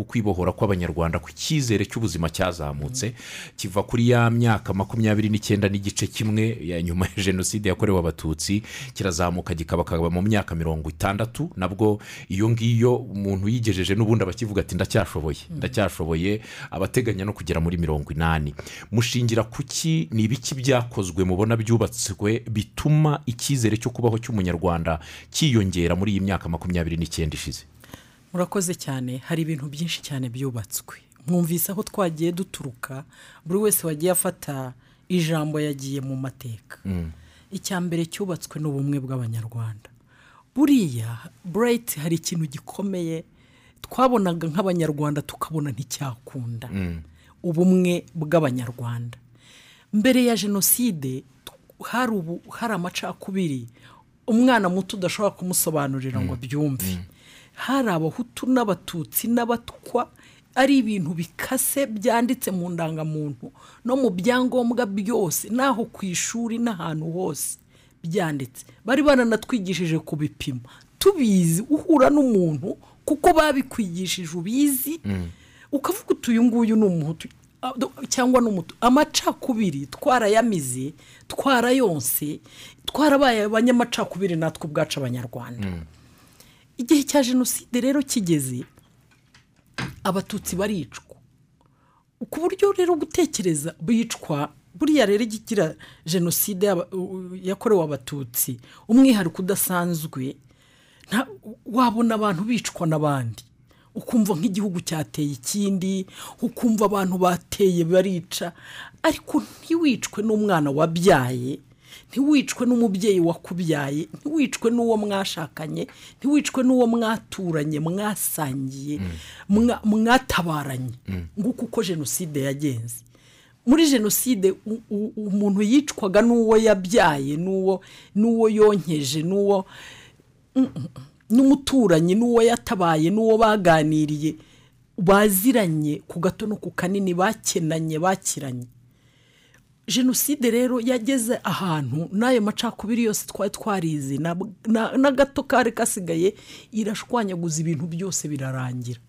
Ku kwibohora kw'abanyarwanda ku cyizere cy'ubuzima cyazamutse kiva kuri ya myaka makumyabiri n'icyenda n'igice kimwe ya nyuma ya jenoside yakorewe abatutsi kirazamuka kikaba kaba mu myaka mirongo itandatu nabwo iyo ngiyo umuntu yigejeje n'ubundi aba akivuga ati ndacyashoboye ndacyashoboye abateganya no kugera muri mirongo inani. Mushingira ku ki ni ibiki byakozwe mubona byubatswe bituma icyizere cyo kubaho cy'umunyarwanda cyiyongera muri iyi myaka makumyabiri n'icyenda ishize? Murakoze cyane hari ibintu byinshi cyane byubatswe. Mwumvise aho twagiye duturuka buri wese wagiye afata ijambo yagiye mu mateka. Icya mbere cyubatswe ni ubumwe bw'abanyarwanda. Buriya burayiti hari ikintu gikomeye twabonaga nk'abanyarwanda tukabona nticyakunda. Ubumwe bw'abanyarwanda. Mbere ya jenoside hari amacakubiri umwana muto udashobora kumusobanurira ngo abyumve. Hari abahutu n'abatutsi n'abatwa ari ibintu bikase byanditse mu ndangamuntu no mu byangombwa byose n'aho ku ishuri n'ahantu hose byanditse. Bari baranatwigishije kubipima tubizi uhura n'umuntu kuko babikwigishije ubizi. Ukavuga uti uyu nguyu ni umuhutu. Cyangwa n'umutu amacakubiri twarayamize twarayonse twarabaye abanyamacakubiri natwe ubwacu abanyarwanda. Igihe cya jenoside rero kigeze abatutsi baricwa. Ku buryo rero gutekereza bicwa buriya rero igira jenoside yakorewe abatutsi umwihariko udasanzwe wabona abantu bicwa n'abandi. Ukumva nk'igihugu cyateye ikindi ukumva abantu bateye barica ariko ntiwicwe n'umwana wabyaye ntiwicwe n'umubyeyi wakubyaye ntiwicwe n'uwo mwashakanye ntiwicwe n'uwo mwaturanye mwasangiye mwa- mwatabaranye. Nguko uko jenoside yagenze. Muri jenoside umuntu yicwaga n'uwo yabyaye n'uwo n'uwo yonkeje n'uwo n'umuturanyi n'uwo yatabaye n'uwo baganiriye baziranye ku gato no ku kanini bakenanye bakiranye. Jenoside rero yageze ahantu n'ayo macakubiri yose twari twarize. Na- n'agato kari kasigaye irashwanyaguza ibintu byose birarangira.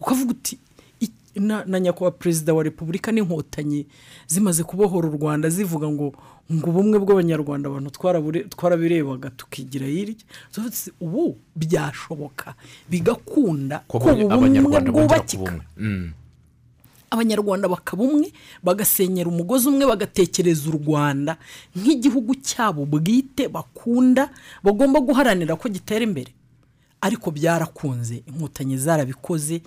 Ukavuga uti "I- na nyakubahwa perezida wa repubulika n'inkotanyi zimaze kubohora u rwanda zivuga ngo ngo ubumwe bw'abanyarwanda abantu twarabirebaga tukigira hirya ubu byashoboka bigakunda ko ko ubu bumwe abanyarwanda bongera ku bwubakika. Abanyarwanda bakaba umwe bagasenyera umugozi umwe bagatekereza u rwanda. Nk'igihugu cyabo bwite bakunda bagomba guharanira ko gitera imbere. Ariko byarakunze inkotanyi zarabikoze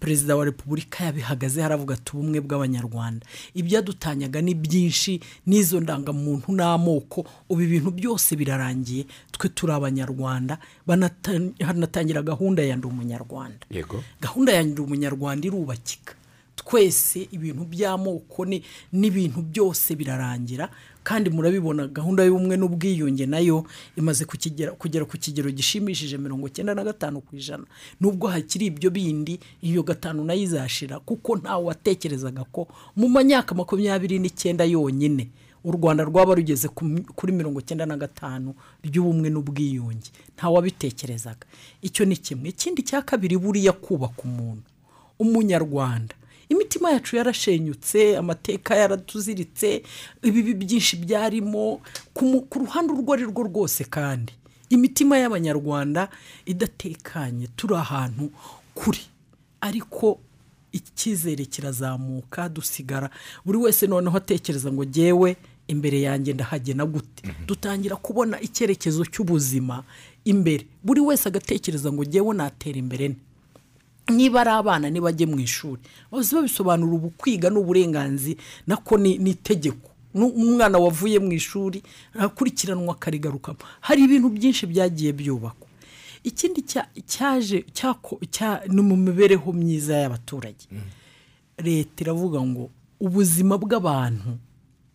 perezida wa repubulika yabihagaze haravuga ati ubumwe bw'abanyarwanda. Ibyadutanyaga ni byinshi n'izo ndangamuntu n'amoko. Ubu ibintu byose birarangiye twe turi abanyarwanda hanatangira gahunda ya ndi umunyarwanda. Gahunda ya ndi umunyarwanda irubakika. Twese ibintu by'amoko ni- n'ibintu byose birarangira kandi murabibona gahunda y'ubumwe n'ubwiyunge na yo imaze kugera ku kigero gishimishije mirongo icyenda na gatanu ku ijana. Nubwo hakiri ibyo bindi iyo gatanu na yo izashira kuko ntawe watekerezaga ko mu myaka makumyabiri n'icyenda yonyine u rwanda rwaba rugeze ku- kuri mirongo icyenda na gatanu ry'ubumwe n'ubwiyunge. Ntawabitekerezaga icyo ni kimwe. Ikindi cya kabiri buriya kubaka umuntu. Umunyarwanda imitima yacu yarashenyutse amateka yaratuziritse ibibi byinshi byarimo. Ku ruhande urwo ari rwo rwose kandi imitima y'abanyarwanda idatekanye turi ahantu kuri. Ariko icyizere kirazamuka dusigara. Buri wese noneho atekereza ngo jyewe imbere yanjye ndahagena gute? Dutangira kubona icyerekezo cy'ubuzima imbere. Buri wese agatekereza ngo jyewe natera imbere niba ari abana ntibajye mu ishuri bose babisobanura ubu kwiga ni uburenganzira nako ni itegeko. Umwana wavuye mu ishuri akurikiranwa akarigarukamo. Hari ibintu byinshi byagiye byubakwa. Ikindi cya- cyaje ni mu mibereho myiza y'abaturage. Leta iravuga ngo ubuzima bw'abantu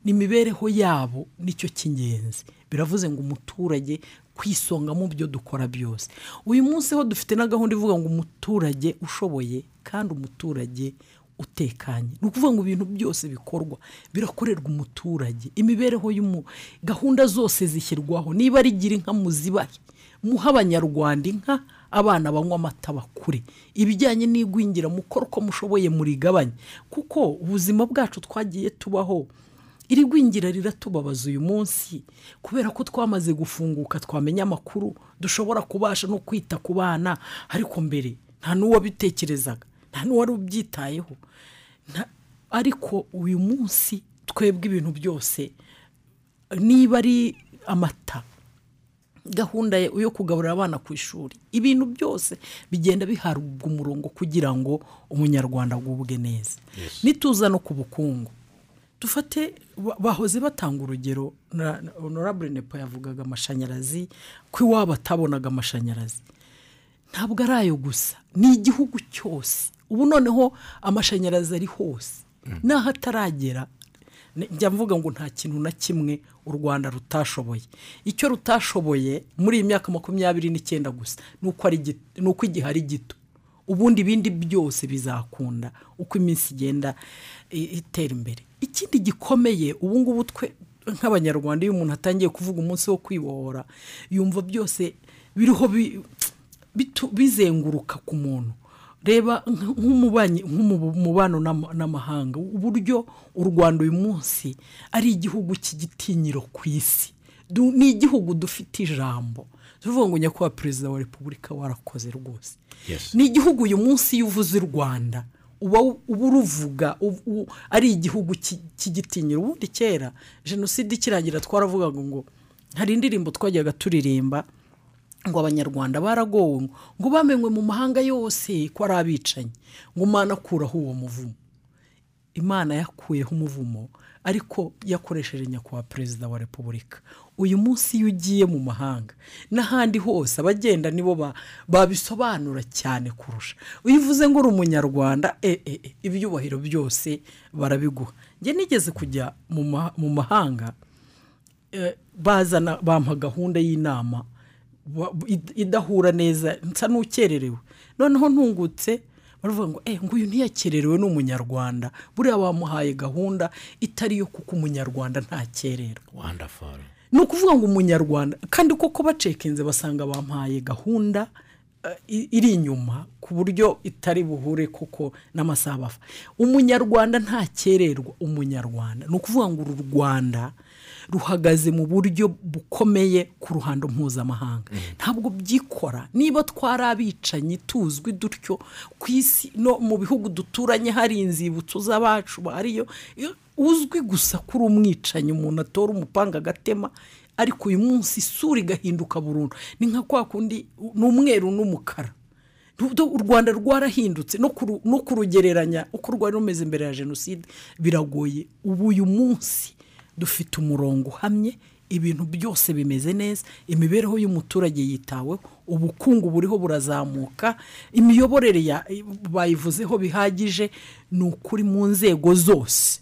n'imibereho yabo ni cyo cy'ingenzi. Biravuze ngo umuturage ku isonga mu byo dukora byose. Uyu munsi ho dufite na gahunda ivuga ngo umuturage ushoboye kandi umuturage utekanye. Ni ukuvuga ngo ibintu byose bikorwa birakorerwa umuturage. Imibereho y'umu gahunda zose zishyirwaho. Niba ari gira inka muzibahe. Muha abanyarwanda inka abana banywa amata bakure. Ibijyanye n'igwingira mukora uko mushoboye murigabanye. Kuko ubuzima bwacu twagiye tubaho iri gwingira riratubabaza uyu munsi kubera ko twamaze gufunguka twamenya amakuru dushobora kubasha no kwita ku bana. Ariko mbere nta n'uwabitekerezaga nta n'uwari ubyitayeho. Ariko uyu munsi twebwe ibintu byose niba ari amata gahunda yo yo kugaburira abana ku ishuri ibintu byose bigenda bihabwa umurongo kugira ngo umunyarwanda agubwe neza. Nituza no ku bukungu. Dufate ba- bahoze batanga urugero honorable nepo yavugaga amashanyarazi ko iwabo atabonaga amashanyarazi. Ntabwo ari ayo gusa ni igihugu cyose. Ubu noneho amashanyarazi ari hose. N'aho ataragera njya mvuga ngo nta kintu na kimwe u rwanda rutashoboye. Icyo rutashoboye muri iyi myaka makumyabiri n'icyenda gusa ni uko igihe ari gito. Ubundi ibindi byose bizakunda uko iminsi igenda itera imbere. Ikindi gikomeye ubu ngubu twe nk'abanyarwanda iyo umuntu atangiye kuvuga umunsi wo kwibohora yumva byose biriho bizenguruka ku muntu. Reba nk'umubano n'amahanga. Uburyo u rwanda uyu munsi ari igihugu cy'igitinyiro ku isi. Ni igihugu dufite ijambo. Tuvuga ngo nyakubahwa perezida wa repubulika warakoze rwose. Ni igihugu uyu munsi iyo uvuze u rwanda. Uba uruvuga ari igihugu cy- cy'igitinyiro ubundi kera jenoside ikirangira twaravugaga ngo hari indirimbo twajyaga turirimba ngo abanyarwanda baragowe ngo bamenywe mu mahanga yose ko ari abicanyi ngo umwana akuraho uwo muvumo. Imana yakuyeho umuvumo ariko yakoresheje nyakubahwa perezida wa repubulika. Uyu munsi iyo ugiye mu mahanga n'ahandi hose abagenda nibo ba- babisobanura cyane kurusha. Iyo uvuze ngo uri umunyarwanda e, e, e, ibyubahiro byose barabiguha. Njye nigeze kujya mu ma- mu mahanga eh, bazana bampa gahunda y'inama idahura neza nsa n'ukererewe. Noneho ntungutse baravuga ngo eh nguyu ntiyakererewe ni umunyarwanda buriya bamuhaye gahunda itari yo kuko umunyarwanda ntakererwa ni ukuvuga ngo umunyarwanda kandi koko bacekinze basanga bampaye gahunda eh, iri inyuma ku buryo itari buhure koko n'amasaha bafa umunyarwanda ntakererwa umunyarwanda. Ni ukuvuga ngo uru rwanda ruhagaze mu buryo bukomeye ku ruhando mpuzamahanga. Ntabwo byikora. Niba twari abicanyi tuzwi dutyo ku isi no mu bihugu duturanye hari inzibutso z'abacu hariyo iyo- uzwi gusa kuri umwicanyi umuntu atora umupanga agatema ariko uyu munsi isura igahinduka burundu. Ni nka kwa kundi ni umweru n'umukara. U rwanda rwarahindutse no kuru- no kurugereranya uko rwari rumeze imbere ya jenoside biragoye. Ubu uyu munsi dufite umurongo uhamye ibintu byose bimeze neza imibereho y'umuturage yitaweho ubukungu buriho burazamuka imiyoborere bayivuzeho bihagije ni ukuri mu nzego zose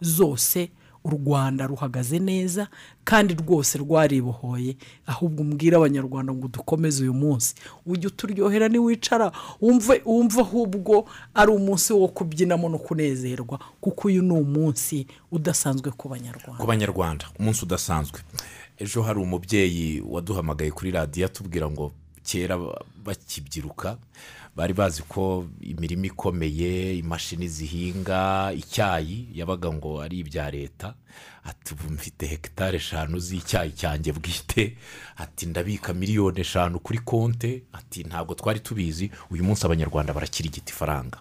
zose u rwanda ruhagaze neza kandi rwose rwaribohoye. Ahubwo umbwire abanyarwanda ngo dukomeze uyu munsi. Ujye uturyohera niwicara wumve wumve ahubwo ari umunsi wo kubyinamo no kunezerwa kuko uyu ni umunsi udasanzwe ku banyarwanda. Ku banyarwanda umunsi udasanzwe. Ejo hari umubyeyi waduhamagaye kuri radiyo atubwira ngo kera bakibyiruka bari bazi ko imirimo ikomeye imashini zihinga icyayi yabaga ngo ari ibya leta. Ati ubu mfite hegitari eshanu z'icyayi cyanjye bwite. Ati ndabika miliyoni eshanu kuri konte. Ati ntabwo twari tubizi uyu munsi abanyarwanda barakirigita ifaranga.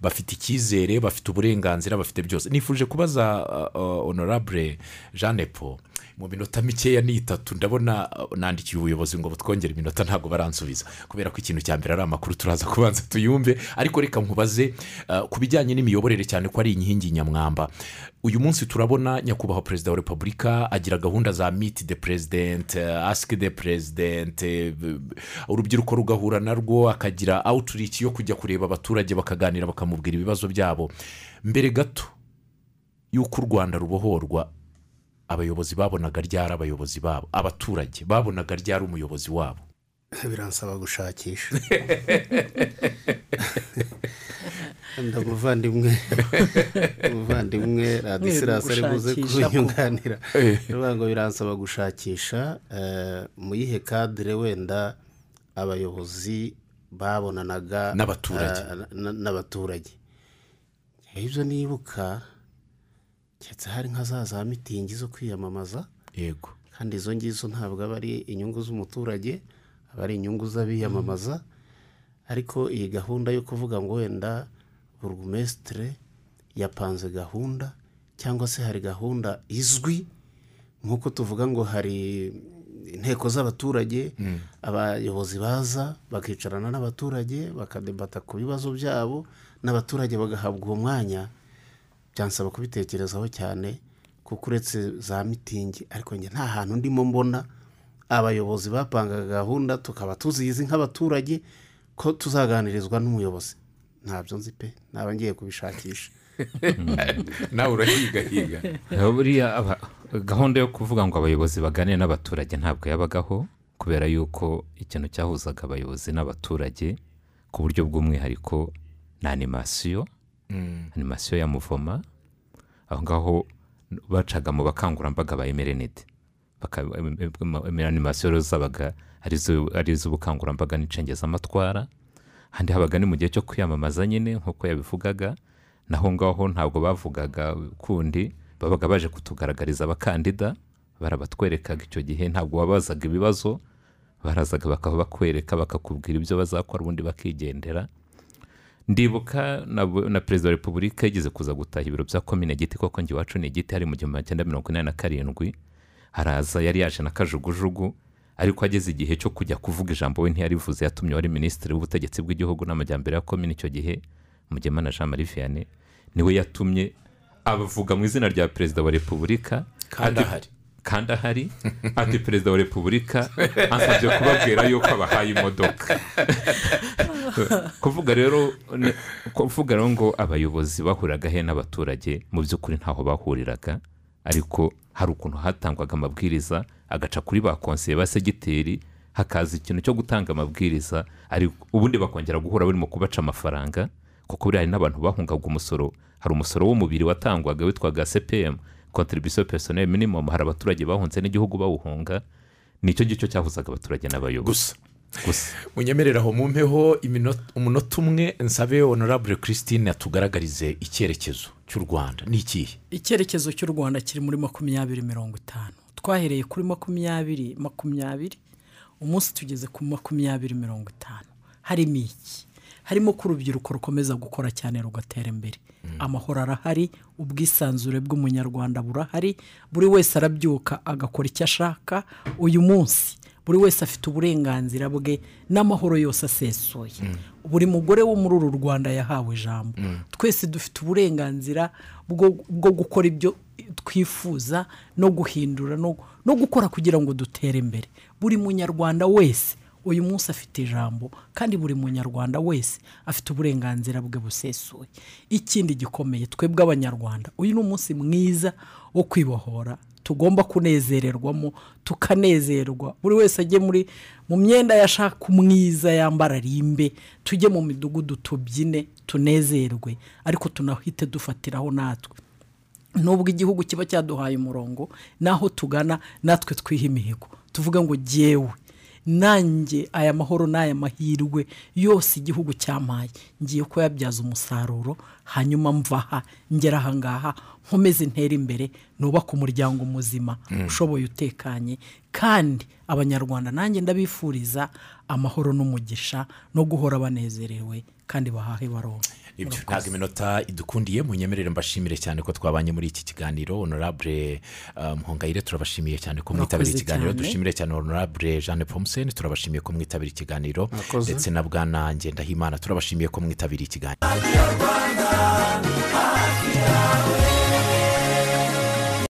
Bafite icyizere bafite uburenganzira bafite byose. Nifuje kubaza uh, uh, honorable jeanne paul mu minota mikeya ni itatu ndabona uh, nandikiye ubuyobozi ngo butwongere iminota ntabwo baransubiza. Kubera ko ikintu cya mbere ari amakuru turaza kubanza tuyumve. Ariko reka nkubaze uh, ku bijyanye n'imiyoborere cyane ko ari inkingi nyamwamba. Uyu munsi turabona nyakubahwa perezida wa repubulika agira gahunda za miti de president asike de b- urubyiruko rugahura narwo akagira outreach yo kujya kureba abaturage bakaganira bakamubwira ibibazo byabo. Mbere gato y'uko u rwanda rubohorwa abayobozi babonaga ryari abayobozi babo? Abaturage babonaga ryari umuyobozi wabo? Biransaba gushakisha. Ndamuvandimwe umuvandimwe radisirasi ari buze kunyunganira. Bivuga ngo biransaba gushakisha eh, mu yihe kadire wenda abayobozi babonanaga N'abaturage. eh, n'abaturage. Ibyo nibuka keretse hari nka za za mitingi zo kwiyamamaza yego. kandi izo ngizo ntabwo aba ari inyungu z'umuturage aba ari inyungu z'abiyamamaza. Ariko iyi gahunda yo kuvuga ngo wenda burugumesitire yapanze gahunda cyangwa se hari gahunda izwi nk'uko tuvuga ngo hari inteko z'abaturage abayobozi baza bakicarana n'abaturage bakadebata ku bibazo byabo n'abaturage bagahabwa uwo mwanya byansaba kubitekerezaho cyane kuko uretse za mitingi ariko njye nta hantu ndimo mbona. Abayobozi bapangaga gahunda tukaba tuzizi nk'abaturage ko tuzaganirizwa n'umuyobozi. Ntabyo nzi pe naba ngiye kubishakisha. Nawe urahigahiga buriya aba- gahunda yo kuvuga ngo abayobozi baganire n'abaturage ntabwo yabagaho kubera yuko ikintu cyahuzaga abayobozi n'abaturage ku buryo bw'umwihariko ni animasiyo. Animasiyo ya muvoma aho ngaho bacaga mu bakangurambaga ba emerenide animasiyo rero zabaga ari iz'ubukangurambaga n'icengezamatwara handi habaga ni mu gihe cyo kwiyamamaza nyine nk'uko yabivugaga. Naho ngaho ntabwo bavugaga kundi babaga baje kutugaragariza abakandida. Barabatwerekaga icyo gihe ntabwo wabazaga ibibazo. Barazaga bakaba bakwereka bakakubwira ibyo bazakora ubundi bakigendera. Ndibuka na, perezida wa repubulika yigeze kuza gutaha ibiro bya komine giti koko njye iwacu ni igiti hari mu gihumbi magana mirongo inani na karindwi haraza yari yaje na kajugujugu ariko ageze igihe cyo kujya kuvuga ijambo we ntiyarivuze yatumye wari minisitiri w'ubutegetsi bw'igihugu n'amajyambere ya komine icyo gihe mugemana jean marie vianney ni we yatumye abavuga mu izina rya perezida wa repubulika Kandi ahari. Kandi ahari ati perezida wa repubulika ansabye kubabwira yuko abahaye imodoka. Kuvuga rero kuvuga rero ngo abayobozi bahuriraga he n'abaturage mu by'ukuri ntaho bahuriraga ariko hari ukuntu hatangwaga amabwiriza agaca kuri ba konseye ba segiteri hakaza ikintu cyo gutanga amabwiriza ubundi bakongera guhura barimo kubaca amafaranga kuko buriya hari n'abantu bahungaga umusoro. Hari umusoro w'umubiri watangwaga witwaga cpm contribution personnel minimum. Hari abaturage bahunze n'igihugu bawuhunga ni cyo gicyo cyahuzaga abaturage n'abayobozi. Gusa. Munyemerera aho mumpeho umunota umwe nsabe honorable christine atugaragarize icyerekezo cy'u rwanda. Ni ikihe? Icyerekezo cy'u rwanda kiri muri makumyabiri mirongo itanu. Twahereye kuri makumyabiri makumyabiri umunsi tugeze ku makumyabiri mirongo itanu. Harimo iki? Harimo ko urubyiruko rukomeza gukora cyane rugatera imbere. Amahoro arahari ubwisanzure bw'umunyarwanda burahari buri wese arabyuka agakora icyo ashaka uyu munsi. Buri wese afite uburenganzira bwe n'amahoro yose asesuye. Buri mugore wo muri uru rwanda yahawe ijambo. Twese dufite uburenganzira bwo gukora ibyo twifuza no guhindura no gukora kugira ngo dutere imbere. Buri munyarwanda wese uyu munsi afite ijambo kandi buri munyarwanda wese afite uburenganzira bwe busesuye. Ikindi gikomeye twebwe abanyarwanda uyu ni umunsi mwiza wo kwibohora. Tugomba kunezererwamo tukanezerwa. Buri wese ajye muri mu myenda yashaka umwiza yambara rimbe tujye mu midugudu tubyine tunezerwe. Ariko tunahite dufatiraho natwe. Nubwo igihugu kiba cyaduhaye umurongo n'aho tugana natwe twiha imihigo. Tuvuga ngo jyewe. Nanjye aya mahoro n'aya mahirwe yose igihugu cyampaye ngiye kuyabyaza umusaruro hanyuma mva aha ngera aha ngaha nkomeze ntere imbere nubake umuryango muzima ushoboye utekanye. Kandi abanyarwanda nanjye ndabifuriza amahoro n'umugisha no guhora banezerewe kandi bahahe baronka ibyo ntabwo iminota idukundiye munyemerere mbashimire cyane ko twabanye muri iki kiganiro. Honorable uh, muhongayire turabashimiye cyane ko mwitabira ikiganiro dushimire cyane honorable jeanne pomuseni turabashimiye ko mwitabira ikiganiro ndetse na bwana ngendahimana turabashimiye ko mwitabira ikiganiro